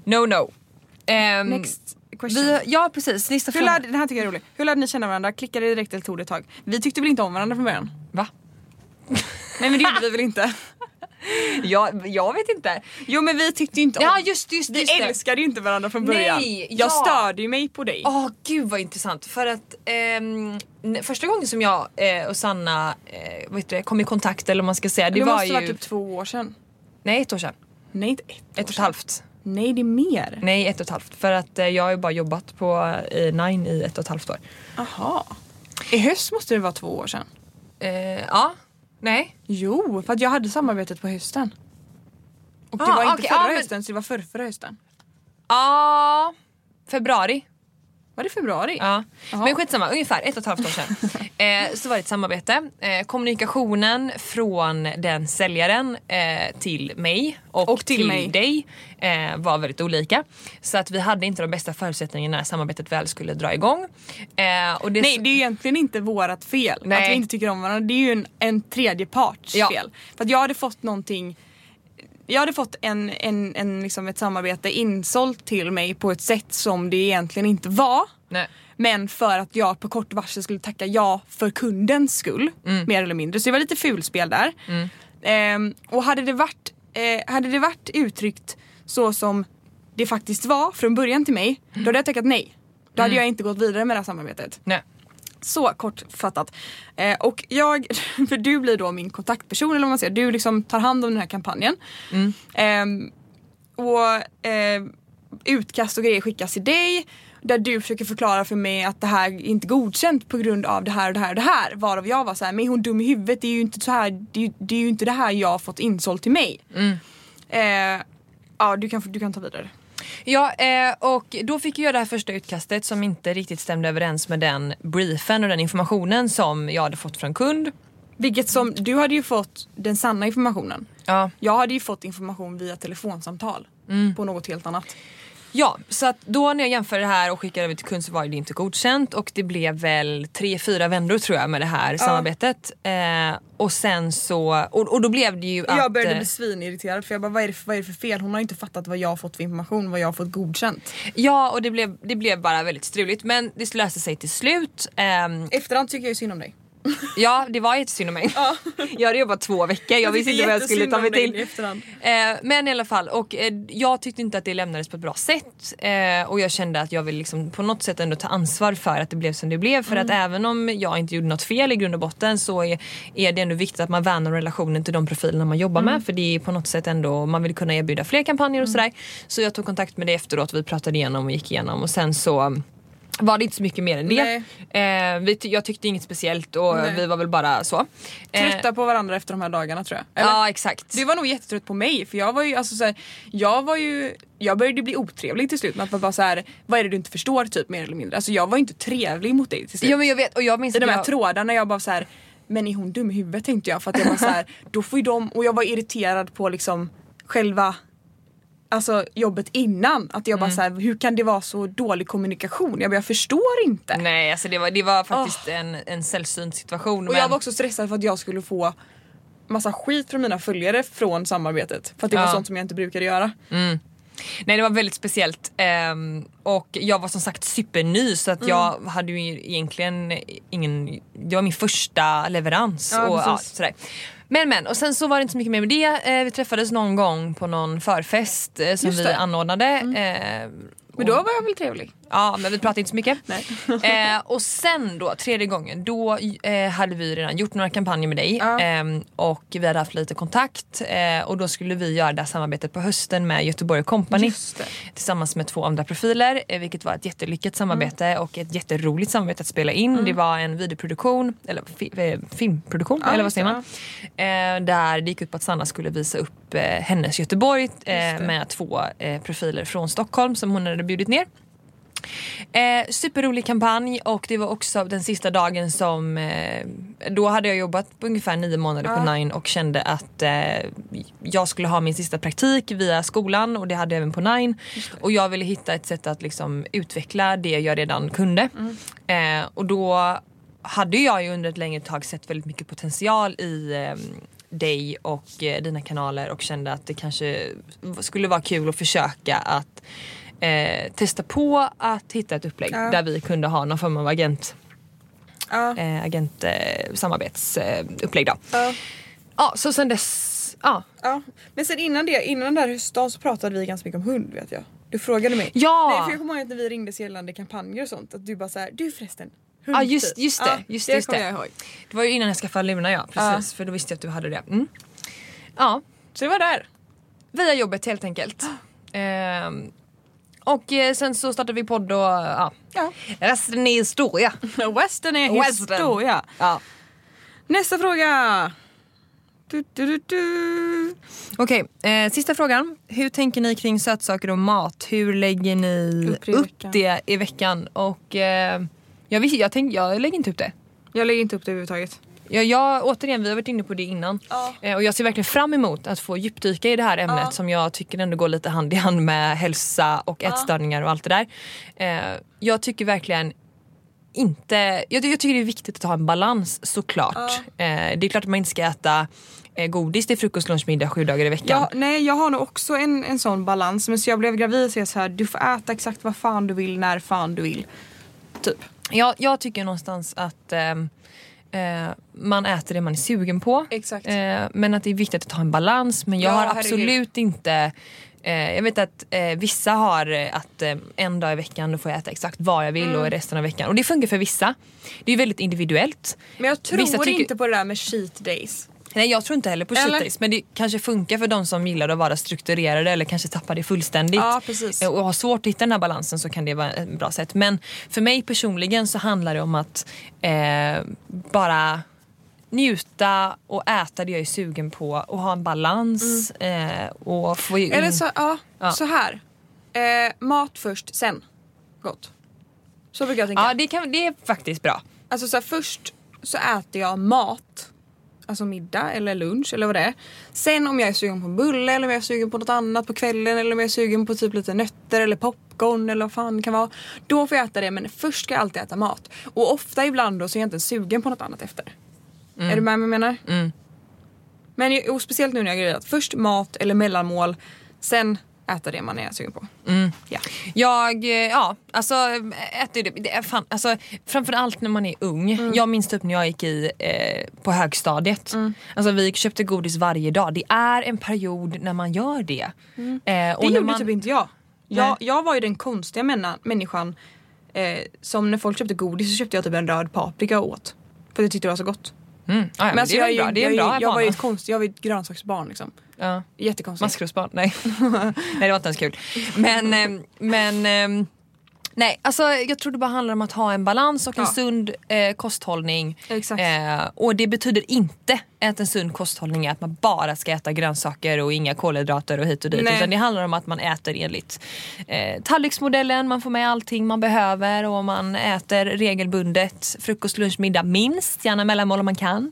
No no. Ehm, Next question. vi, ja precis, nästa Hur fråga. lärde, den här tycker jag är rolig. Hur lärde ni känna varandra? Klickade det direkt eller tog det ett tag? Vi tyckte väl inte om varandra från början? Va? Nej men det gjorde vi väl inte? Jag, jag vet inte. Jo men vi tyckte ju inte om... Ja just just, vi just det. älskade ju inte varandra från början. Nej, jag ja. störde ju mig på dig. Åh gud vad intressant för att ehm, första gången som jag eh, och Sanna eh, heter det, kom i kontakt eller vad man ska säga det, det var måste ju varit typ två år sedan. Nej ett år sedan. Nej inte ett år Ett och ett halvt. Nej det är mer. Nej ett och ett halvt för att eh, jag har ju bara jobbat på eh, Nine i ett och ett halvt år. Aha. I höst måste det vara två år sedan. Eh, ja, nej. Jo, för att jag hade samarbetet på hösten. Och det Ah, var inte okej, förra ja, men- hösten så det var förra, förra hösten. Ja, februari. Var det februari? Ja. Jaha. Men skitsamma, ungefär ett och ett halvt år sedan. eh, så var det ett samarbete. Eh, kommunikationen från den säljaren eh, till mig och, Och till mig. dig eh, var väldigt olika. Så att vi hade inte de bästa förutsättningarna när samarbetet väl skulle dra igång. Eh, och det Nej det är egentligen inte vårat fel Nej. att vi inte tycker om varandra. Det är ju en, en tredje parts Ja. fel. För att jag hade fått någonting jag hade fått en, en, en, liksom ett samarbete insålt till mig på ett sätt som det egentligen inte var. Nej. Men för att jag på kort varsel skulle tacka ja för kundens skull. Mm. Mer eller mindre. Så det var lite fulspel där. Ehm, och hade det, varit, eh, hade det varit uttryckt så som det faktiskt var från början till mig. Då hade jag tackat nej. Då Mm. hade jag inte gått vidare med det här samarbetet. Nej. Så kortfattat. Eh, och jag, för du blir då min kontaktperson eller vad man säger. Du liksom tar hand om den här kampanjen. Ehm, och eh, utkast och grejer skickas till dig. Där du försöker förklara för mig att det här är inte godkänt på grund av det här och det här och det här. Varav jag var så här, men är hon dum i huvudet? Det är ju inte så här, det är, det är ju inte det här jag har fått insålt till mig. Eh, ja du kan, du kan ta vidare. Ja, eh, och då fick jag det här första utkastet som inte riktigt stämde överens med den briefen och den informationen som jag hade fått från kund. Vilket som, du hade ju fått den sanna informationen. Ja. Jag hade ju fått information via telefonsamtal. På något helt annat. Ja, så att då när jag jämförde det här och skickade över till kund så var det inte godkänt och det blev väl tre, fyra vändor tror jag med det här samarbetet. Eh, och sen så, och, och då blev det ju att... jag började eh, bli svinirriterad för jag bara vad är, det vad är det för fel? Hon har inte fattat vad jag har fått för information, vad jag har fått godkänt. Ja och det blev, det blev bara väldigt struligt men det löste sig till slut. Ehm, Efterhand tycker jag ju synd om dig. Ja det var jättesynd om mig. Jag hade jobbat två veckor, jag visste inte vad jag skulle ta mig till. Eh, men i alla fall, och eh, jag tyckte inte att det lämnades på ett bra sätt. Eh, och jag kände att jag vill liksom på något sätt ändå ta ansvar för att det blev som det blev. För att även om jag inte gjorde något fel i grund och botten så är, är det ändå viktigt att man värnar relationen till de profilerna man jobbar med. För det är på något sätt ändå, man vill kunna erbjuda fler kampanjer och sådär. Så jag tog kontakt med dig efteråt, vi pratade igenom och gick igenom och sen så var det inte så mycket mer än det. Eh, vi, ty- jag tyckte inget speciellt och Nej. vi var väl bara så. Eh, Trötta på varandra efter de här dagarna tror jag. Eller? Ja exakt. Du var nog jättetrött på mig för jag var ju alltså så här, jag var ju jag började bli otrevlig till slut med att man bara så här, vad är det du inte förstår typ mer eller mindre. Alltså jag var ju inte trevlig mot dig till slut. Ja men jag vet och jag minns I de här jag, trådarna jag bara så här, men är hon dum i huvudet tänkte jag för att jag var så här, då får ju de, och jag var irriterad på liksom själva Alltså jobbet innan, att jag bara Mm. så här, hur kan det vara så dålig kommunikation? Jag, bara, jag förstår inte. Nej alltså det var, det var faktiskt en, en sällsynt situation. Och men, jag var också stressad för att jag skulle få massa skit från mina följare från samarbetet. För att det var Ja. sånt som jag inte brukade göra. Nej det var väldigt speciellt. Ehm, och jag var som sagt superny så att Mm. jag hade ju egentligen ingen, det var min första leverans. Ja, och, ja, sådär. Men men och sen så var det inte så mycket mer med det. Eh, vi träffades någon gång på någon förfest eh, som vi det. Mm. anordnade. Eh, Men då var jag väl trevlig. Ja men vi pratade inte så mycket. Eh, och sen då, tredje gången, då eh, hade vi redan gjort några kampanjer med dig Ja. ehm, och vi hade haft lite kontakt eh, och då skulle vi göra det här samarbetet på hösten med Göteborg Company tillsammans med två andra profiler eh, vilket var ett jättelyckat samarbete och ett jätteroligt samarbete att spela in. Det var en videoproduktion, eller fi, eh, filmproduktion Ja, eller vad säger man? Eh, där det gick ut på att Sanna skulle visa upp eh, hennes Göteborg eh, med två eh, profiler från Stockholm som hon hade bjudit ner. Eh, superrolig kampanj och det var också den sista dagen som eh, då hade jag jobbat på ungefär nio månader på Nine och kände att eh, jag skulle ha min sista praktik via skolan och det hade jag även på Nine. Och jag ville hitta ett sätt att liksom utveckla det jag redan kunde. Eh, och då hade jag ju under ett längre tag sett väldigt mycket potential i eh, dig och eh, dina kanaler och kände att det kanske skulle vara kul att försöka att eh, testa på att hitta ett upplägg Ja. där vi kunde ha någon form av agent, Ja. eh, agent eh. Ja. Ja, så sen dess, ja. Ja. Men sen innan det, innan den där höstdagen så pratade vi ganska mycket om hund vet jag. Du frågade mig. Ja! Nej, för jag kommer ihåg att när vi ringde gällande kampanjer och sånt att du bara såhär, du förresten. Ja, just- typ. just det, Ja, just det just det. jag ihåg. Det var ju innan jag skaffade Luna ja, precis. För då visste jag att du hade det. Mm. Ja, Så det var där. via jobbet helt enkelt. Ehm, och eh, sen så startade vi podd och ja, Ja. resten är historia. Western är Western. historia. Ja. Nästa fråga. Du, du, du. Okej, eh, sista frågan. Hur tänker ni kring sötsaker och mat? Hur lägger ni Upp upp, det i veckan? Och eh, jag, jag, tänk, jag lägger inte upp det. Jag lägger inte upp det överhuvudtaget. Jag, jag, återigen, vi har varit inne på det innan. Ja. Eh, och jag ser verkligen fram emot att få djupdyka i det här ämnet Ja. som jag tycker ändå går lite hand i hand med hälsa och ätstörningar och allt det där. Eh, jag tycker verkligen inte... Jag, jag tycker det är viktigt att ha en balans såklart. Eh, det är klart att man inte ska äta eh, godis till frukost, lunch, middag sju dagar i veckan. Ja, nej, jag har nog också en, en sån balans. Men så jag blev gravid så jag så här, du får äta exakt vad fan du vill när fan du vill. Typ. Jag, jag tycker någonstans att ehm, eh, man äter det man är sugen på. Exakt. Eh, men att det är viktigt att ha en balans. Men jag Ja, har herregud. absolut inte eh, jag vet att eh, vissa har eh, att eh, en dag i veckan då får jag äta exakt vad jag vill Mm. och resten av veckan. Och det funkar för vissa. Det är väldigt individuellt. Men jag tror Vissa inte på det där med cheat days. Nej jag tror inte heller på cheat days men det kanske funkar för de som gillar att vara strukturerade eller kanske tappar det fullständigt. Ja, precis. Eh, Och har svårt att hitta den här balansen så kan det vara ett bra sätt. Men för mig personligen så handlar det om att eh, bara njuta och äta det jag är sugen på och ha en balans. Eh, och få in... Mm. Eller så, ja, Ja. så här. Eh, mat först, sen gott. Så brukar jag tänka. Ja det, kan, det är faktiskt bra. Alltså så här, först så äter jag mat. Alltså middag eller lunch eller vad det är. Sen om jag är sugen på en bulle eller om jag är sugen på något annat på kvällen eller om jag är sugen på typ lite nötter eller popcorn eller vad fan det kan vara. Då får jag äta det men först ska jag alltid äta mat. Och ofta ibland då så är jag inte ens sugen på något annat efter. Är du med vad jag menar? Mm. Men och speciellt nu när jag har grejat. Först mat eller mellanmål. Sen äta det man är sugen på. Ja. Jag, eh, ja, alltså äter det. det är fan, alltså, framförallt när man är ung. Mm. Jag minns typ när jag gick i, eh, på högstadiet. Alltså vi köpte godis varje dag. Det är en period när man gör det. Eh, Mm. Det när gjorde man, typ inte jag. Jag, jag var ju den konstiga männa, människan eh, som när folk köpte godis så köpte jag typ en röd paprika och åt. För jag tyckte det var så gott. Mm, ja, ja, men alltså, det är jag, bra. Det är jag, bra jag, jag var ju ett konst, jag var ett grönsaksbarn liksom. Ja. Jättekonstigt. Maskrosbarn, nej. nej det var inte ens kul. Men, eh, men eh, nej, alltså jag tror det bara handlar om att ha en balans och en Ja. sund eh, kosthållning. Exakt. Eh, och det betyder inte att en sund kosthållning är att man bara ska äta grönsaker och inga kolhydrater och hit och dit. Nej. Utan det handlar om att man äter enligt eh, tallriksmodellen, man får med allting man behöver och man äter regelbundet frukost, lunch, middag minst, gärna mellanmål om man kan.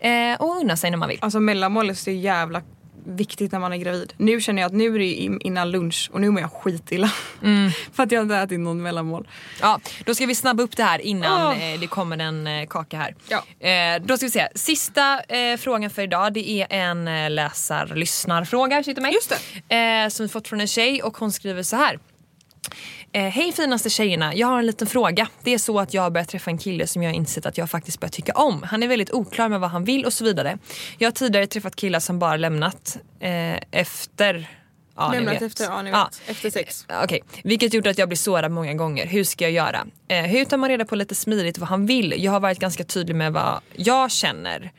Eh, och unna sig när man vill. Alltså mellanmål är så jävla viktigt när man är gravid. Nu känner jag att nu är det in- innan lunch och nu mår jag skitilla. Mm. För att jag inte ätit någon mellanmål. Ja, då ska vi snabba upp det här innan eh, det kommer en eh, kaka här. Ja. Eh, då ska vi se. Sista eh, frågan för idag det är en eh, läsar-lyssnar-fråga. Med. Just Eh, som vi fått från en tjej och hon skriver så här. Eh, Hej finaste tjejerna, jag har en liten fråga. Det är så att jag har börjat träffa en kille som jag har insett att jag faktiskt börjar tycka om. Han är väldigt oklar med vad han vill och så vidare. Jag har tidigare träffat killar som bara lämnat eh, efter Ja, Lämnat efter, ja, ni Ja. vet. Efter sex. Okej, vilket gjort att jag blir sårad många gånger. Hur ska jag göra? Eh, hur tar man reda på lite smidigt vad han vill? Jag har varit ganska tydlig med vad jag känner.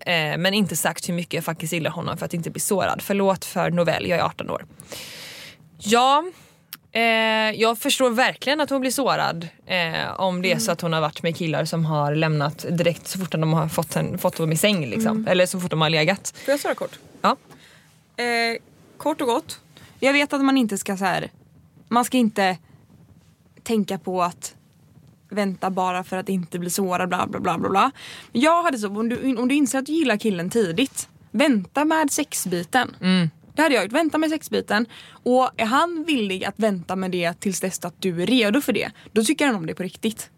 Eh, men inte sagt hur mycket jag faktiskt gillar honom för att inte bli sårad. Förlåt för novell, jag är 18 år. Ja, eh, jag förstår verkligen att hon blir sårad. Eh, om det är så att hon har varit med killar som har lämnat direkt så fort de har fått, en, fått dem i säng. Liksom. Eller så fort de har legat. Får jag svara kort? Ja. Eh, kort och gott. Jag vet att man inte ska så här. Man ska inte tänka på att vänta bara för att inte bli sårad bla bla bla bla bla. Jag hade så, om du, om du inser att du gillar killen tidigt, vänta med sexbiten. Det hade jag gjort, vänta med sexbiten. Och är han villig att vänta med det tills dess att du är redo för det, då tycker han om det på riktigt.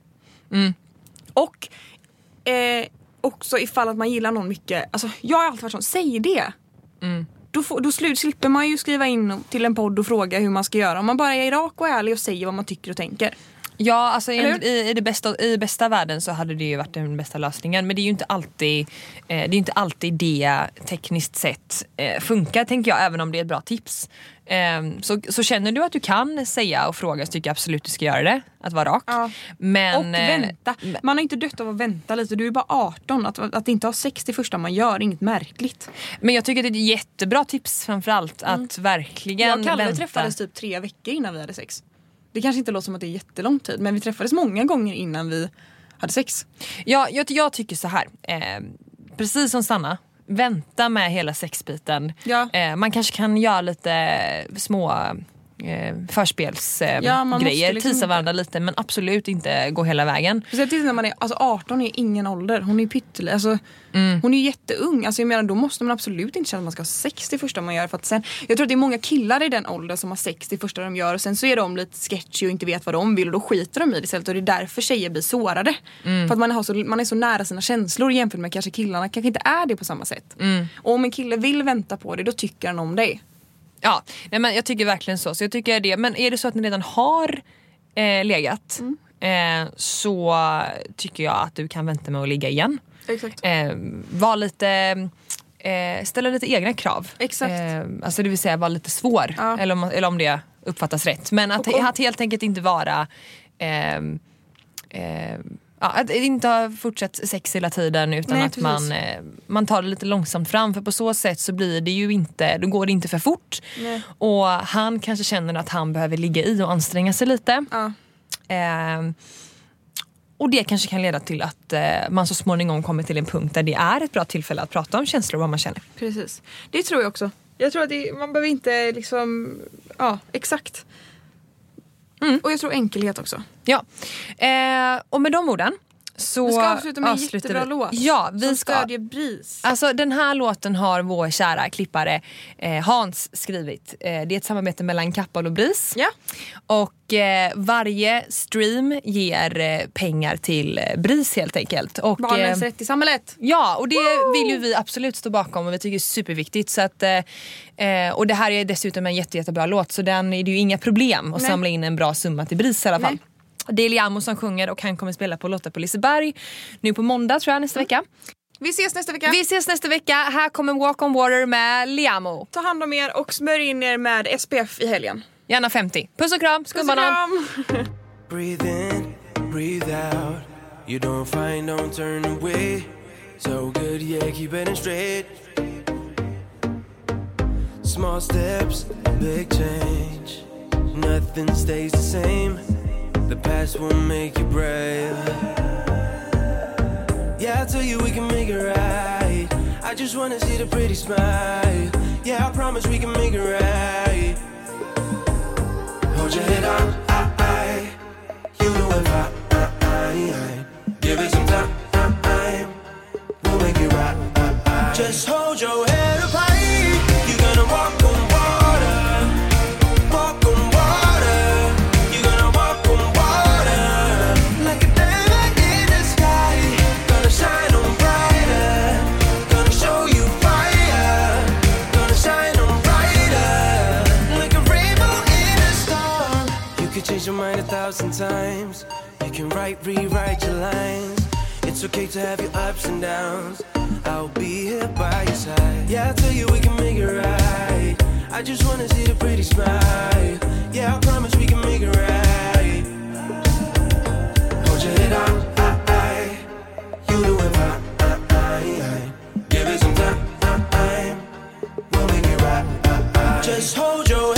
Och eh, också ifall att man gillar någon mycket, alltså jag har alltid varit sån, säg det. Då, får, då slut, slipper man ju skriva in till en podd och fråga hur man ska göra. Om man bara är rak och ärlig och säger vad man tycker och tänker. Ja, alltså hur? i, i, det bästa, i bästa världen så hade det ju varit den bästa lösningen. Men det är ju inte alltid, eh, det är inte alltid det tekniskt sett eh, funkar tänker jag, även om det är ett bra tips. Eh, så, så känner du att du kan säga och fråga så tycker jag absolut du ska göra det. Att vara rak. Ja. Men, och eh, vänta. Man har inte dött av att vänta lite. Du är bara 18. Att, att inte ha sex det första man gör inget märkligt. men jag tycker det är ett jättebra tips framförallt att verkligen Jag och Kalle vänta. träffades typ tre veckor innan vi hade sex. Det kanske inte låter som att det är jättelång tid men vi träffades många gånger innan vi hade sex. Ja, jag, jag tycker så här. Eh, precis som Sanna, vänta med hela sexbiten. Ja. Eh, man kanske kan göra lite små eh, förspelsgrejer, Ja, måste grejer, liksom tisa inte- varandra lite men absolut inte gå hela vägen. Speciellt när man är, alltså 18 är ingen ålder. Hon är pytteliten. Alltså, Hon är jätteung. Alltså, jag menar, då måste man absolut inte känna att man ska ha sex det första man gör. För att sen, jag tror att det är många killar i den åldern som har sex det första de gör och sen så är de lite sketchy och inte vet vad de vill och då skiter de i det istället och det är därför tjejer blir sårade. För att man, har så, man är så nära sina känslor jämfört med kanske killarna kanske inte är det på samma sätt. Och om en kille vill vänta på det då tycker han om dig. Ja, nej, men jag tycker verkligen så. så jag tycker det. Men är det så att ni redan har eh, legat Mm. eh, så tycker jag att du kan vänta med att ligga igen. Exakt. eh, var lite, eh, ställa lite egna krav. Exakt. Eh, alltså det vill säga vara lite svår. Ja. Eller, om, eller om det uppfattas rätt. Men att, Och att helt enkelt inte vara ehm, ehm, Ja, att inte ha fortsatt sex hela tiden utan Nej, att man, precis. eh, man tar det lite långsamt fram för på så sätt så blir det ju inte, då går det inte för fort. Nej. Och han kanske känner att han behöver ligga i och anstränga sig lite. Ja. Ehm, och det kanske kan leda till att eh, man så småningom kommer till en punkt där det är ett bra tillfälle att prata om känslor och vad man känner. Precis. Det tror jag också. Jag tror att det, man behöver inte liksom, ja exakt. Och jag tror enkelhet också. Ja. Eh, och med de orden så Vi ska avsluta med en jättebra vi. låt. Ja, vi som ska. stödjer BRIS. Alltså den här låten har vår kära klippare eh, Hans skrivit. Eh, det är ett samarbete mellan Kappahl och BRIS. Ja. Och eh, varje stream ger eh, pengar till eh, BRIS helt enkelt. Och, Barnens eh, rätt i samhället. Ja, och det vill ju vi absolut stå bakom och vi tycker det är superviktigt. Så att, och det här är dessutom en jätte, jättebra låt så den är det ju inga problem att Nej. samla in en bra summa till BRIS i alla fall. Det är Liamo som sjunger och han kommer spela på Lotta på Liseberg nu på måndag tror jag nästa vecka. Vi ses nästa vecka. Vi ses nästa vecka. Här kommer Walk on Water med Liamo. Ta hand om er och smörj in er med SPF i helgen. Gärna 50. Puss och kram, skumbanan. Breathe in, breathe out. You don't find, don't turn away. So good, yeah, keep heading straight. Small steps, big change. Nothing stays the same. The past will make you brave. Yeah, I tell you we can make it right. I just wanna see the pretty smile. Yeah, I promise we can make it right. Hold your head up, I, I. You know if I, I, I, I give it some time, we'll make it right. Just hold your head up thousand times. You can write, rewrite your lines. It's okay to have your ups and downs. I'll be here by your side. Yeah, I'll tell you we can make it right. I just wanna see the pretty smile. Yeah, I promise we can make it right. Hold your head up. You do it right. Give it some time, we'll make it right. Just hold your head